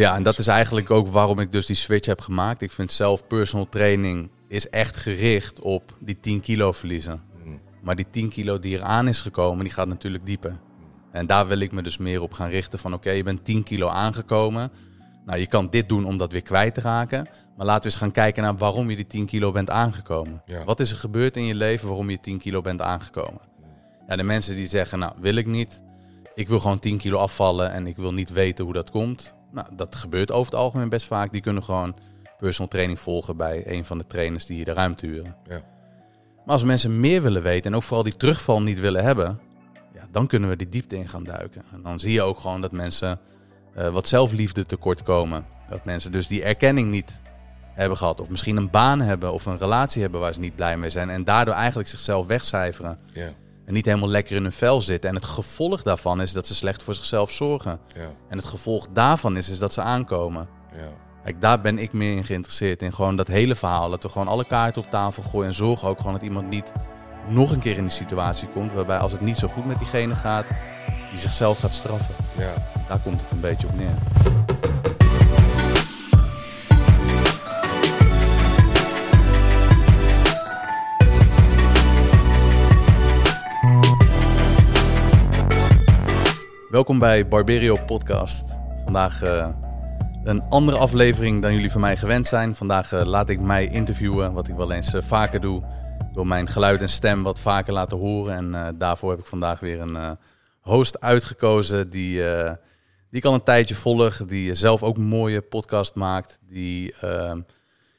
Ja, en dat is eigenlijk ook waarom ik dus die switch heb gemaakt. Ik vind zelf personal training is echt gericht op die 10 kilo verliezen. Mm. Maar die 10 kilo die eraan is gekomen, die gaat natuurlijk dieper. En daar wil ik me dus meer op gaan richten van oké, je bent 10 kilo aangekomen. Nou, je kan dit doen om dat weer kwijt te raken. Maar laten we eens gaan kijken naar waarom je die 10 kilo bent aangekomen. Ja. Wat is er gebeurd in je leven waarom je 10 kilo bent aangekomen? Ja, de mensen die zeggen, nou, wil ik niet. Ik wil gewoon 10 kilo afvallen en ik wil niet weten hoe dat komt. Nou, dat gebeurt over het algemeen best vaak. Die kunnen gewoon personal training volgen bij een van de trainers die hier de ruimte huren. Ja. Maar als mensen meer willen weten en ook vooral die terugval niet willen hebben, ja, dan kunnen we die diepte in gaan duiken. En dan zie je ook gewoon dat mensen eh, wat zelfliefde tekort komen. Dat mensen dus die erkenning niet hebben gehad. Of misschien een baan hebben of een relatie hebben waar ze niet blij mee zijn. En daardoor eigenlijk zichzelf wegcijferen. Ja, En niet helemaal lekker in hun vel zitten. En het gevolg daarvan is dat ze slecht voor zichzelf zorgen. ja, En het gevolg daarvan is, is dat ze aankomen. ja. Kijk, daar ben ik meer in geïnteresseerd. In gewoon dat hele verhaal. Dat we gewoon alle kaarten op tafel gooien. En zorgen ook gewoon dat iemand niet nog een keer in die situatie komt. Waarbij als het niet zo goed met diegene gaat, die zichzelf gaat straffen. ja. Daar komt het een beetje op neer. Welkom bij Barberio Podcast. Vandaag eh, een andere aflevering dan jullie van mij gewend zijn. Vandaag eh, laat ik mij interviewen, wat ik wel eens eh, vaker doe. Ik wil mijn geluid en stem wat vaker laten horen. En daarvoor heb ik vandaag weer een host uitgekozen die, die ik al een tijdje volg. Die zelf ook een mooie podcast maakt. Die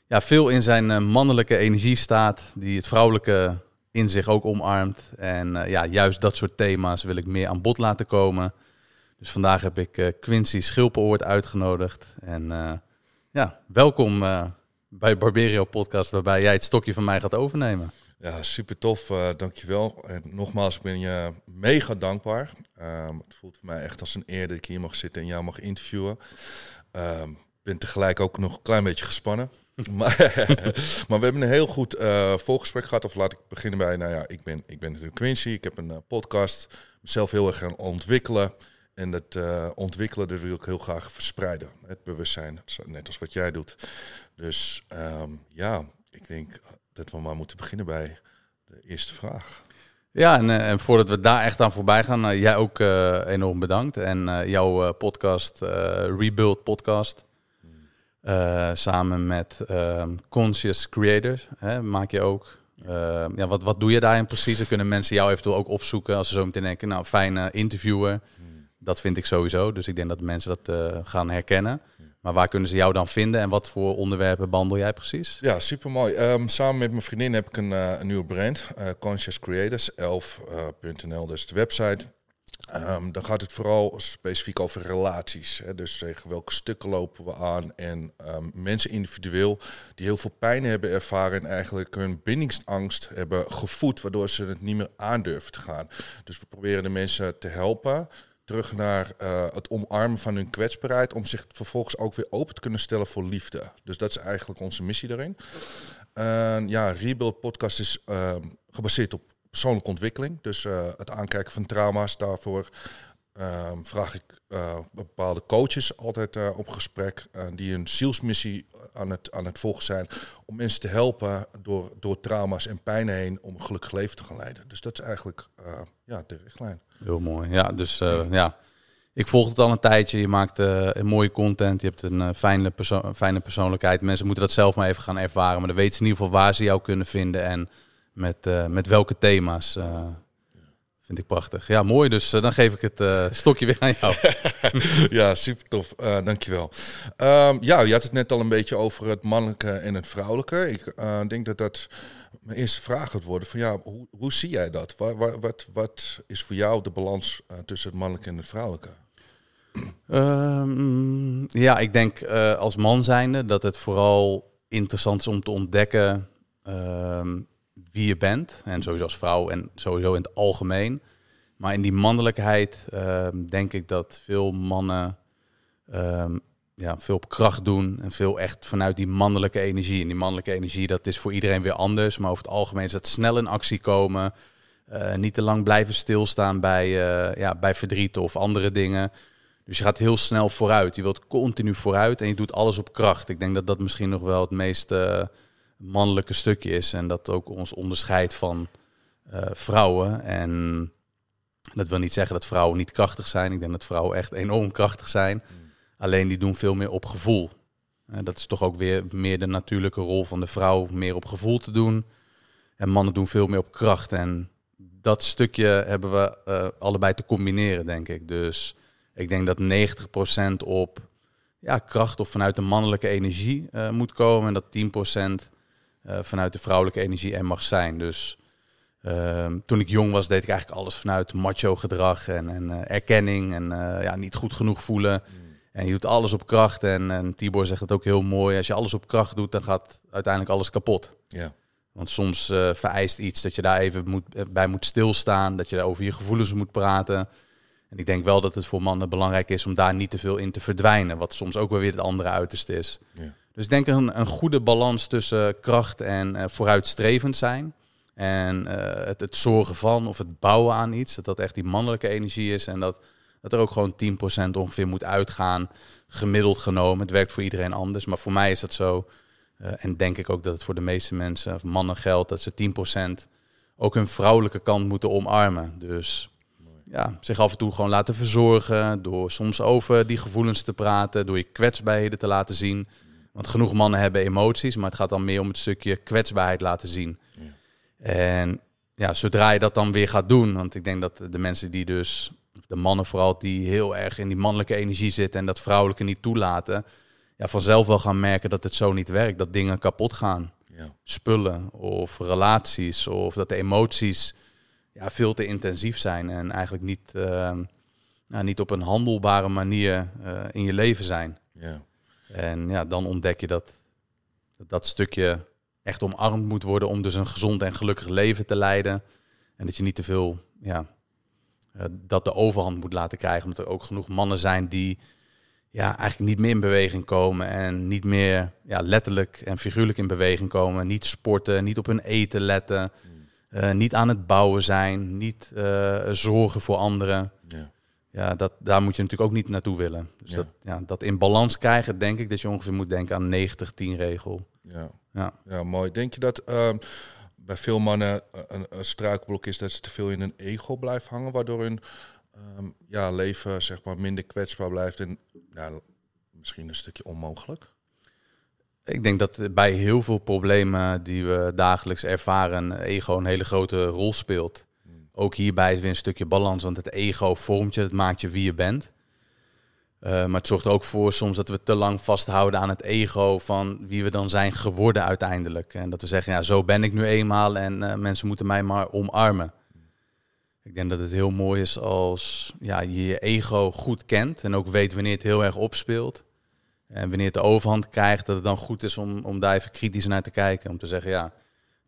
ja, veel in zijn mannelijke energie staat. Die het vrouwelijke in zich ook omarmt. En eh, ja, juist dat soort thema's wil ik meer aan bod laten komen. Dus vandaag heb ik eh, Quincy Schilpenoort uitgenodigd. En eh, ja, welkom bij Barberio Podcast, waarbij jij het stokje van mij gaat overnemen. Ja, super tof, dankjewel. En nogmaals, ik ben je mega dankbaar. Ehm, het voelt voor mij echt als een eer dat ik hier mag zitten en jou mag interviewen. Ehm, Ik ben tegelijk ook nog een klein beetje gespannen. maar, maar we hebben een heel goed eh voorgesprek gehad. Of laat ik beginnen bij, nou ja, ik ben, ik ben natuurlijk Quincy. Ik heb een eh, podcast, mezelf heel erg gaan ontwikkelen. En dat eh, ontwikkelen, dat wil ik heel graag verspreiden. Het bewustzijn, net als wat jij doet. Dus ehm, ja, ik denk dat we maar moeten beginnen bij de eerste vraag. Ja, en, en voordat we daar echt aan voorbij gaan, jij ook enorm bedankt. En jouw podcast, Rebuild Podcast, eh, samen met ehm, Conscious Creators, hè, maak je ook. Eh, ja, wat, wat doe je daarin precies? Dan kunnen mensen jou eventueel ook opzoeken als ze zo meteen denken, nou, fijne interviewer. Dat vind ik sowieso. Dus ik denk dat mensen dat eh, gaan herkennen. Maar waar kunnen ze jou dan vinden en wat voor onderwerpen behandel jij precies? Ja, super mooi. samen met mijn vriendin heb ik een, eh, een nieuwe brand, eh, Conscious Creators, 11.nl, dus de website. Ehm, dan gaat het vooral specifiek over relaties. Hè? Dus tegen welke stukken lopen we aan. En ehm, mensen individueel die heel veel pijn hebben ervaren en eigenlijk hun bindingsangst hebben gevoed, waardoor ze het niet meer aandurven te gaan. Dus we proberen de mensen te helpen terug naar eh, het omarmen van hun kwetsbaarheid, om zich vervolgens ook weer open te kunnen stellen voor liefde. Dus dat is eigenlijk onze missie daarin. Ja, Rebuild Podcast is ehm, gebaseerd op persoonlijke ontwikkeling. Dus eh, het aankijken van trauma's. Daarvoor ehm, vraag ik eh, bepaalde coaches altijd eh, op gesprek. die een zielsmissie aan het, aan het volgen zijn. Om mensen te helpen door, door trauma's en pijn heen. om een gelukkig leven te gaan leiden. Dus dat is eigenlijk ja, de richtlijn. Heel mooi. Ja, dus ja. Ik volg het al een tijdje. Je maakt mooie content. Je hebt een fijne, fijne persoonlijkheid. Mensen moeten dat zelf maar even gaan ervaren. Maar dan weten ze in ieder geval waar ze jou kunnen vinden. En met, eh, met welke thema's. eh, vind ik prachtig. Ja, mooi. Dus eh, dan geef ik het stokje weer aan jou. ja, super tof. Eh, dankjewel. Ehm ja, je had het net al een beetje over het mannelijke en het vrouwelijke. Ik denk dat dat mijn eerste vraag gaat worden. Van ja, hoe, hoe zie jij dat? Wat, wat, wat, is voor jou de balans tussen het mannelijke en het vrouwelijke? Ehm, ja, ik denk als man zijnde dat het vooral interessant is om te ontdekken ehm, wie je bent. En sowieso als vrouw en sowieso in het algemeen. Maar in die mannelijkheid ehm, denk ik dat veel mannen ehm, ja, veel op kracht doen. En veel echt vanuit die mannelijke energie. En die mannelijke energie, dat is voor iedereen weer anders. Maar over het algemeen is dat snel in actie komen. eh, niet te lang blijven stilstaan bij, eh, ja, bij verdriet of andere dingen. Dus je gaat heel snel vooruit. Je wilt continu vooruit en je doet alles op kracht. Ik denk dat dat misschien nog wel het meest mannelijke stukje is. En dat ook ons onderscheidt van eh, vrouwen. En dat wil niet zeggen dat vrouwen niet krachtig zijn. Ik denk dat vrouwen echt enorm krachtig zijn. Alleen die doen veel meer op gevoel. Uh, dat is toch ook weer meer de natuurlijke rol van de vrouw, meer op gevoel te doen. En mannen doen veel meer op kracht. En dat stukje hebben we uh, allebei te combineren, denk ik. Dus ik denk dat 90% op ja, kracht of vanuit de mannelijke energie uh, moet komen. En dat 10% uh, vanuit de vrouwelijke energie er mag zijn. Dus ehm, toen ik jong was, deed ik eigenlijk alles vanuit macho gedrag en, en erkenning. En ja, niet goed genoeg voelen. Mm. En je doet alles op kracht. En, en Tibor zegt het ook heel mooi. Als je alles op kracht doet, dan gaat uiteindelijk alles kapot. Ja. Want soms uh, vereist iets dat je daar even moet, eh, bij moet stilstaan. Dat je daar over je gevoelens moet praten. En ik denk wel dat het voor mannen belangrijk is om daar niet te veel in te verdwijnen. Wat soms ook wel weer het andere uiterste is. Ja. Dus denk een, een goede balans tussen kracht en uh, vooruitstrevend zijn. En uh, het, het zorgen van of het bouwen aan iets. Dat dat echt die mannelijke energie is. En dat dat er ook gewoon 10% ongeveer moet uitgaan, gemiddeld genomen. Het werkt voor iedereen anders, maar voor mij is dat zo. Uh, en denk ik ook dat het voor de meeste mensen, of mannen geldt, dat ze 10% ook hun vrouwelijke kant moeten omarmen. Dus ja, zich af en toe gewoon laten verzorgen, door soms over die gevoelens te praten, door je kwetsbaarheden te laten zien. Want genoeg mannen hebben emoties, maar het gaat dan meer om het stukje kwetsbaarheid laten zien. Ja. En ja, zodra je dat dan weer gaat doen, want ik denk dat de mensen die dus de mannen vooral die heel erg in die mannelijke energie zitten en dat vrouwelijke niet toelaten, ja, vanzelf wel gaan merken dat het zo niet werkt, dat dingen kapot gaan. Ja. Spullen of relaties of dat de emoties ja, veel te intensief zijn en eigenlijk niet, uh, nou, niet op een handelbare manier uh, in je leven zijn. Ja. En ja, dan ontdek je dat dat, stukje echt omarmd moet worden om dus een gezond en gelukkig leven te leiden. En dat je niet te veel ja, uh, dat de overhand moet laten krijgen. Omdat er ook genoeg mannen zijn die ja, eigenlijk niet meer in beweging komen. En niet meer ja, letterlijk en figuurlijk in beweging komen. Niet sporten, niet op hun eten letten. Uh, niet aan het bouwen zijn. Niet uh, zorgen voor anderen. Ja. Ja, dat, daar moet je natuurlijk ook niet naartoe willen. Dus Ja. Dat, ja, dat in balans krijgen, denk ik dat je ongeveer moet denken aan 90-10 regel. Ja. Ja. ja, mooi. Denk je dat ehm, bij veel mannen een, een struikelblok is dat ze te veel in een ego blijven hangen, waardoor hun ehm, ja, leven zeg maar minder kwetsbaar blijft en ja, misschien een stukje onmogelijk? Ik denk dat bij heel veel problemen die we dagelijks ervaren, ego een hele grote rol speelt. Ook hierbij is weer een stukje balans, want het ego vormt je, het maakt je wie je bent. Uh, maar het zorgt ook voor soms dat we te lang vasthouden aan het ego van wie we dan zijn geworden uiteindelijk. En dat we zeggen, ja, zo ben ik nu eenmaal en uh, mensen moeten mij maar omarmen. Ik denk dat het heel mooi is als ja, je je ego goed kent en ook weet wanneer het heel erg opspeelt. En wanneer het de overhand krijgt, dat het dan goed is om, om daar even kritisch naar te kijken. Om te zeggen, ja,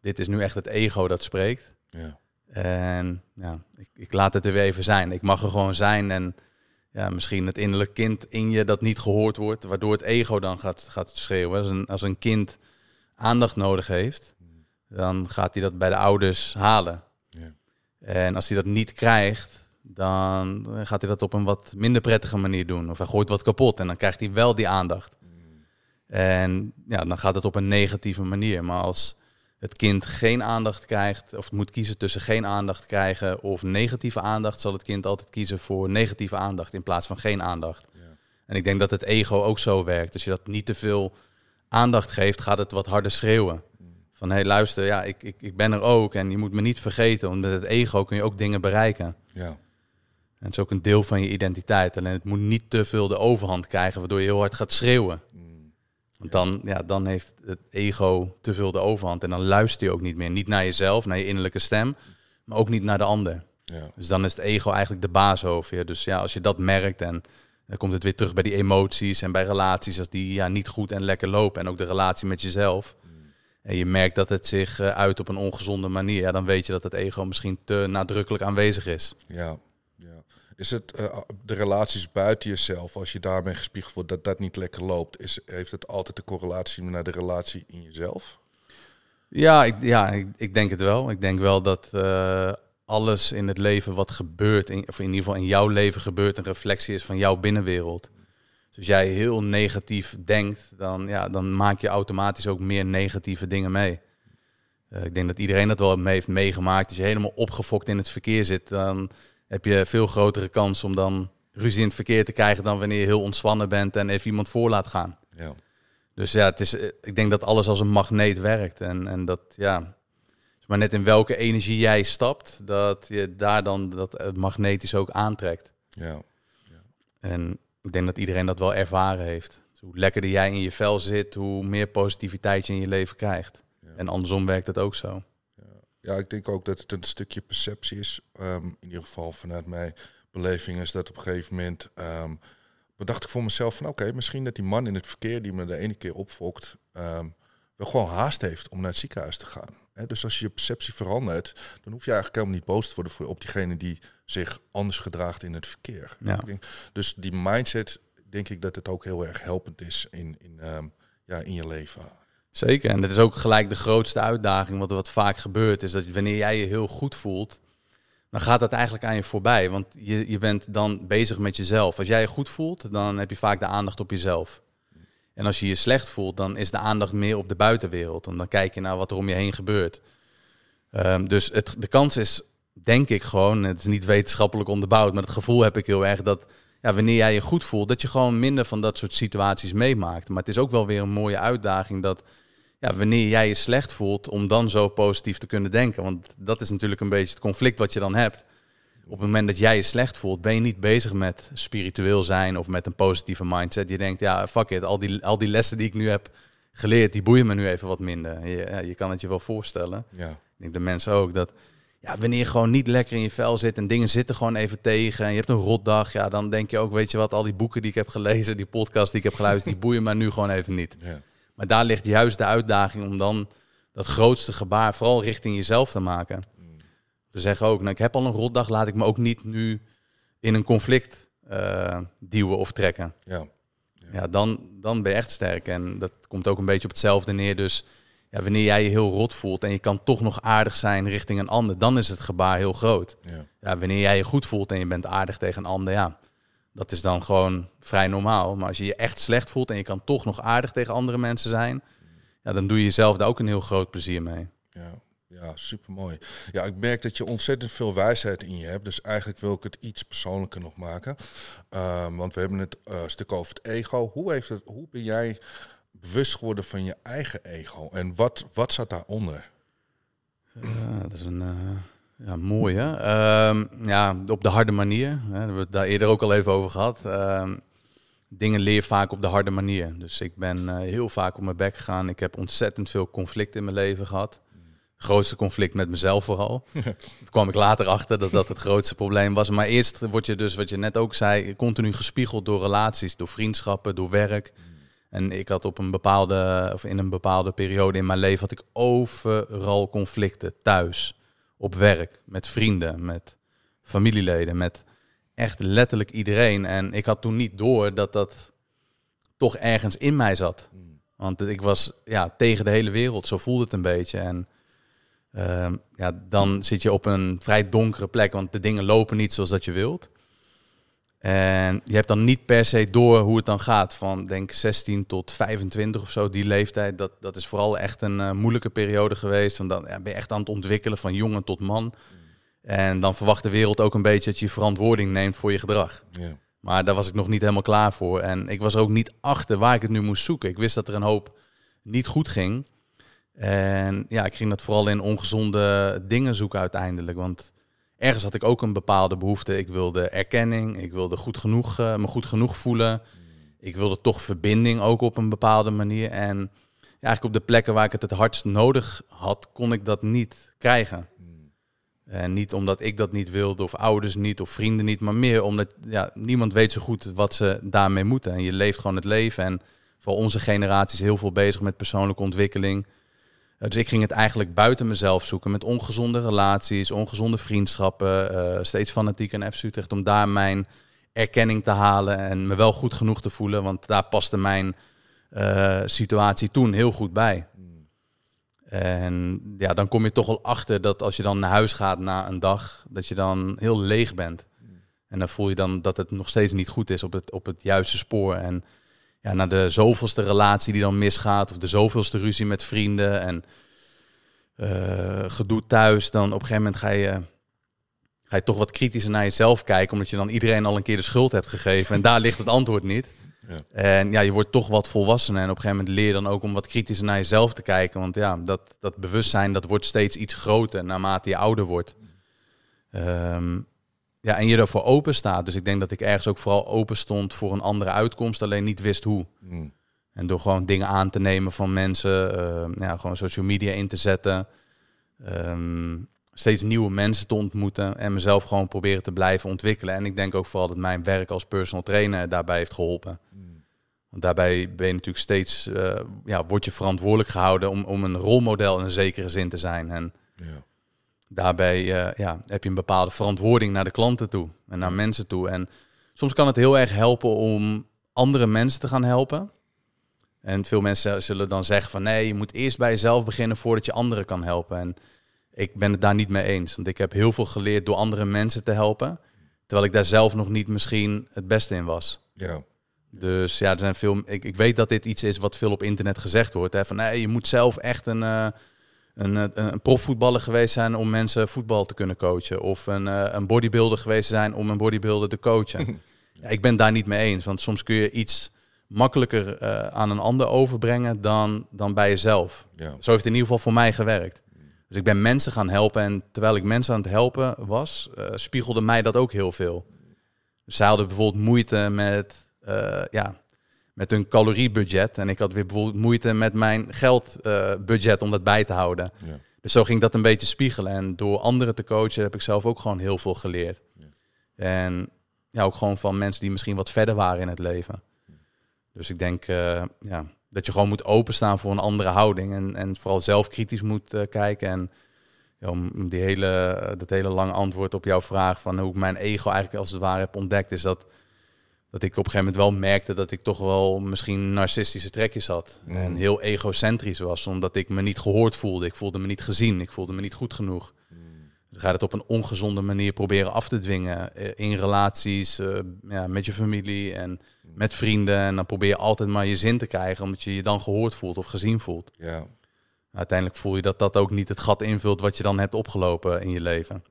dit is nu echt het ego dat spreekt. Ja. En ja, ik, ik laat het er weer even zijn. Ik mag er gewoon zijn en ja, misschien het innerlijk kind in je dat niet gehoord wordt, waardoor het ego dan gaat, gaat schreeuwen. Als een, als een kind aandacht nodig heeft, dan gaat hij dat bij de ouders halen. Ja. En als hij dat niet krijgt, dan gaat hij dat op een wat minder prettige manier doen. Of hij gooit wat kapot en dan krijgt hij wel die aandacht. En ja, dan gaat het op een negatieve manier. Maar als het kind geen aandacht krijgt, of moet kiezen tussen geen aandacht krijgen of negatieve aandacht, zal het kind altijd kiezen voor negatieve aandacht in plaats van geen aandacht. Ja. En ik denk dat het ego ook zo werkt. Als je dat niet te veel aandacht geeft, gaat het wat harder schreeuwen. Van hé, hey, luister, ja, ik, ik, ik ben er ook en je moet me niet vergeten, want met het ego kun je ook dingen bereiken. Ja. En het is ook een deel van je identiteit. Alleen het moet niet te veel de overhand krijgen, waardoor je heel hard gaat schreeuwen. Want dan, ja, dan heeft het ego te veel de overhand. En dan luister je ook niet meer. Niet naar jezelf, naar je innerlijke stem. Maar ook niet naar de ander. Ja. Dus dan is het ego eigenlijk de baas over je. Dus ja, als je dat merkt en dan komt het weer terug bij die emoties en bij relaties als die ja, niet goed en lekker lopen. En ook de relatie met jezelf. En je merkt dat het zich uh, uit op een ongezonde manier. Ja, dan weet je dat het ego misschien te nadrukkelijk aanwezig is. Ja. Is het uh, de relaties buiten jezelf, als je daarmee gespiegeld wordt dat dat niet lekker loopt, is, heeft het altijd de correlatie naar de relatie in jezelf? Ja, ik, ja ik, denk het wel. Ik denk wel dat uh, alles in het leven wat gebeurt, in, of in ieder geval in jouw leven gebeurt, een reflectie is van jouw binnenwereld. Dus als jij heel negatief denkt, dan, ja, dan maak je automatisch ook meer negatieve dingen mee. Eh, ik denk dat iedereen dat wel mee heeft meegemaakt. Als je helemaal opgefokt in het verkeer zit, dan heb je veel grotere kans om dan ruzie in het verkeer te krijgen dan wanneer je heel ontspannen bent en even iemand voor laat gaan. Ja. Dus ja, het is, eh, ik denk dat alles als een magneet werkt. En, en dat, ja, maar net in welke energie jij stapt, dat je daar dan dat het magnetisch ook aantrekt. Ja. En ik denk dat iedereen dat wel ervaren heeft. Dus hoe lekkerder jij in je vel zit, hoe meer positiviteit je in je leven krijgt. En andersom werkt het ook zo. Ja, ik denk ook dat het een stukje perceptie is. Ehm, in ieder geval vanuit mijn beleving is dat op een gegeven moment... ehm bedacht ik voor mezelf van oké, misschien dat die man in het verkeer die me de ene keer opfokt... ehm, wel gewoon haast heeft om naar het ziekenhuis te gaan. Dus als je je perceptie verandert, dan hoef je eigenlijk helemaal niet boos te worden voor, op diegene die zich anders gedraagt in het verkeer. Ja. Dus die mindset, denk ik dat het ook heel erg helpend is in, in, ehm, ja, in je leven. Zeker. En dat is ook gelijk de grootste uitdaging. Wat, wat vaak gebeurt, is dat wanneer jij je heel goed voelt, dan gaat dat eigenlijk aan je voorbij. Want je, je bent dan bezig met jezelf. Als jij je goed voelt, dan heb je vaak de aandacht op jezelf. En als je je slecht voelt, dan is de aandacht meer op de buitenwereld. En dan kijk je naar wat er om je heen gebeurt. Ehm, dus het, de kans is, denk ik gewoon, het is niet wetenschappelijk onderbouwd, maar het gevoel heb ik heel erg dat ja, wanneer jij je goed voelt, dat je gewoon minder van dat soort situaties meemaakt. Maar het is ook wel weer een mooie uitdaging dat ja, wanneer jij je slecht voelt, om dan zo positief te kunnen denken. Want dat is natuurlijk een beetje het conflict wat je dan hebt. Op het moment dat jij je slecht voelt, ben je niet bezig met spiritueel zijn of met een positieve mindset. Je denkt, ja, fuck it, al die, al die lessen die ik nu heb geleerd, die boeien me nu even wat minder. Je, ja, je kan het je wel voorstellen. Ja, Ik denk de mensen ook dat ja, wanneer je gewoon niet lekker in je vel zit en dingen zitten gewoon even tegen en je hebt een rotdag, ja, dan denk je ook, weet je wat, al die boeken die ik heb gelezen, die podcast die ik heb geluisterd, die boeien me nu gewoon even niet. ja, Maar daar ligt juist de uitdaging om dan dat grootste gebaar vooral richting jezelf te maken. Te zeggen ook, nou, ik heb al een rotdag, laat ik me ook niet nu in een conflict eh, duwen of trekken. ja, Ja, dan, dan ben je echt sterk. En dat komt ook een beetje op hetzelfde neer. Dus ja, wanneer jij je heel rot voelt en je kan toch nog aardig zijn richting een ander, dan is het gebaar heel groot. ja. Ja, wanneer jij je goed voelt en je bent aardig tegen een ander, ja, dat is dan gewoon vrij normaal. Maar als je je echt slecht voelt en je kan toch nog aardig tegen andere mensen zijn, ja, dan doe je jezelf daar ook een heel groot plezier mee. Ja, ja super mooi. Ja, ik merk dat je ontzettend veel wijsheid in je hebt. Dus eigenlijk wil ik het iets persoonlijker nog maken. Ehm, want we hebben het een stuk over het ego. Hoe, heeft het, hoe ben jij bewust geworden van je eigen ego? En wat, wat zat daaronder? Ja, dat is een eh, ja, mooie. Ehm, ja, op de harde manier. Hè, daar hebben we het daar eerder ook al even over gehad. Ehm, dingen leer vaak op de harde manier. Dus ik ben eh, heel vaak op mijn bek gegaan. Ik heb ontzettend veel conflict in mijn leven gehad. Grootste conflict met mezelf vooral. Daar kwam ik later achter dat dat het grootste probleem was. Maar eerst word je dus, wat je net ook zei, continu gespiegeld door relaties, door vriendschappen, door werk. En ik had op een bepaalde, of in een bepaalde periode in mijn leven had ik overal conflicten. Thuis, op werk, met vrienden, met familieleden, met echt letterlijk iedereen. En ik had toen niet door dat dat toch ergens in mij zat. Want ik was ja, tegen de hele wereld, zo voelde het een beetje. En ehm, ja, dan zit je op een vrij donkere plek, want de dingen lopen niet zoals dat je wilt. En je hebt dan niet per se door hoe het dan gaat. Van denk 16 tot 25 of zo, die leeftijd. Dat, dat is vooral echt een eh, moeilijke periode geweest. Want dan ja, ben je echt aan het ontwikkelen van jongen tot man. En dan verwacht de wereld ook een beetje dat je verantwoording neemt voor je gedrag. Maar daar was ik nog niet helemaal klaar voor. En ik was ook niet achter waar ik het nu moest zoeken. Ik wist dat er een hoop niet goed ging. En ja, ik ging dat vooral in ongezonde dingen zoeken uiteindelijk. Want ergens had ik ook een bepaalde behoefte. Ik wilde erkenning, ik wilde goed genoeg, eh, me goed genoeg voelen. Ik wilde toch verbinding ook op een bepaalde manier. En eigenlijk op de plekken waar ik het het hardst nodig had, kon ik dat niet krijgen. En niet omdat ik dat niet wilde, of ouders niet, of vrienden niet, maar meer omdat ja, niemand weet zo goed wat ze daarmee moeten. En je leeft gewoon het leven. En vooral onze generatie is heel veel bezig met persoonlijke ontwikkeling. Eh, Dus ik ging het eigenlijk buiten mezelf zoeken met ongezonde relaties, ongezonde vriendschappen, eh, steeds fanatiek en FC Utrecht, om daar mijn erkenning te halen en me wel goed genoeg te voelen, want daar paste mijn eh, situatie toen heel goed bij. En ja, dan kom je toch wel achter dat als je dan naar huis gaat na een dag, dat je dan heel leeg bent. En dan voel je dan dat het nog steeds niet goed is op het, op het juiste spoor. En ja, na de zoveelste relatie die dan misgaat, of de zoveelste ruzie met vrienden en uh, gedoe thuis, dan op een gegeven moment ga je, ga je toch wat kritischer naar jezelf kijken, omdat je dan iedereen al een keer de schuld hebt gegeven. En daar ligt het antwoord niet. Ja. En ja, je wordt toch wat volwassener en op een gegeven moment leer je dan ook om wat kritischer naar jezelf te kijken. Want ja, dat, dat bewustzijn dat wordt steeds iets groter naarmate je ouder wordt. Um, ja, en je ervoor open staat. Dus ik denk dat ik ergens ook vooral open stond voor een andere uitkomst, alleen niet wist hoe. Hmm. En door gewoon dingen aan te nemen van mensen, uh, ja, gewoon social media in te zetten, ehm, steeds nieuwe mensen te ontmoeten en mezelf gewoon proberen te blijven ontwikkelen. En ik denk ook vooral dat mijn werk als personal trainer daarbij heeft geholpen. Hmm. Want daarbij ben je natuurlijk steeds, uh, ja, word je verantwoordelijk gehouden om, om een rolmodel in een zekere zin te zijn. En ja daarbij uh, ja, heb je een bepaalde verantwoording naar de klanten toe en naar mensen toe. En soms kan het heel erg helpen om andere mensen te gaan helpen. En veel mensen zullen dan zeggen van nee, je moet eerst bij jezelf beginnen voordat je anderen kan helpen. En ik ben het daar niet mee eens. Want ik heb heel veel geleerd door andere mensen te helpen. Terwijl ik daar zelf nog niet misschien het beste in was. Ja. Dus ja, er zijn veel. Ik, ik weet dat dit iets is wat veel op internet gezegd wordt. Hè, van nee, je moet zelf echt een. Uh, een, eh, een profvoetballer geweest zijn om mensen voetbal te kunnen coachen. Of een, eh, een bodybuilder geweest zijn om een bodybuilder te coachen. ja, ik ben daar niet mee eens. Want soms kun je iets makkelijker uh, aan een ander overbrengen dan, dan bij jezelf. Ja. Zo heeft het in ieder geval voor mij gewerkt. Dus ik ben mensen gaan helpen. En terwijl ik mensen aan het helpen was, uh, spiegelde mij dat ook heel veel. Dus zij hadden bijvoorbeeld moeite met ja, met hun caloriebudget. En ik had weer bijvoorbeeld moeite met mijn geldbudget om dat bij te houden. Ja. Dus zo ging dat een beetje spiegelen. En door anderen te coachen heb ik zelf ook gewoon heel veel geleerd. Ja. En ja, ook gewoon van mensen die misschien wat verder waren in het leven. Dus ik denk uh, ja, dat je gewoon moet openstaan voor een andere houding. En, en vooral zelf kritisch moet uh, kijken. En ja, om die hele, dat hele lange antwoord op jouw vraag van hoe ik mijn ego eigenlijk als het ware heb ontdekt, is dat dat ik op een gegeven moment wel merkte dat ik toch wel misschien narcistische trekjes had. Mm. En heel egocentrisch was, omdat ik me niet gehoord voelde. Ik voelde me niet gezien, ik voelde me niet goed genoeg. Mm. Dus ga je het op een ongezonde manier proberen af te dwingen. Eh, in relaties, uh, ja, met je familie en mm. met vrienden. En dan probeer je altijd maar je zin te krijgen, omdat je je dan gehoord voelt of gezien voelt. Ja. Uiteindelijk voel je dat dat ook niet het gat invult wat je dan hebt opgelopen in je leven.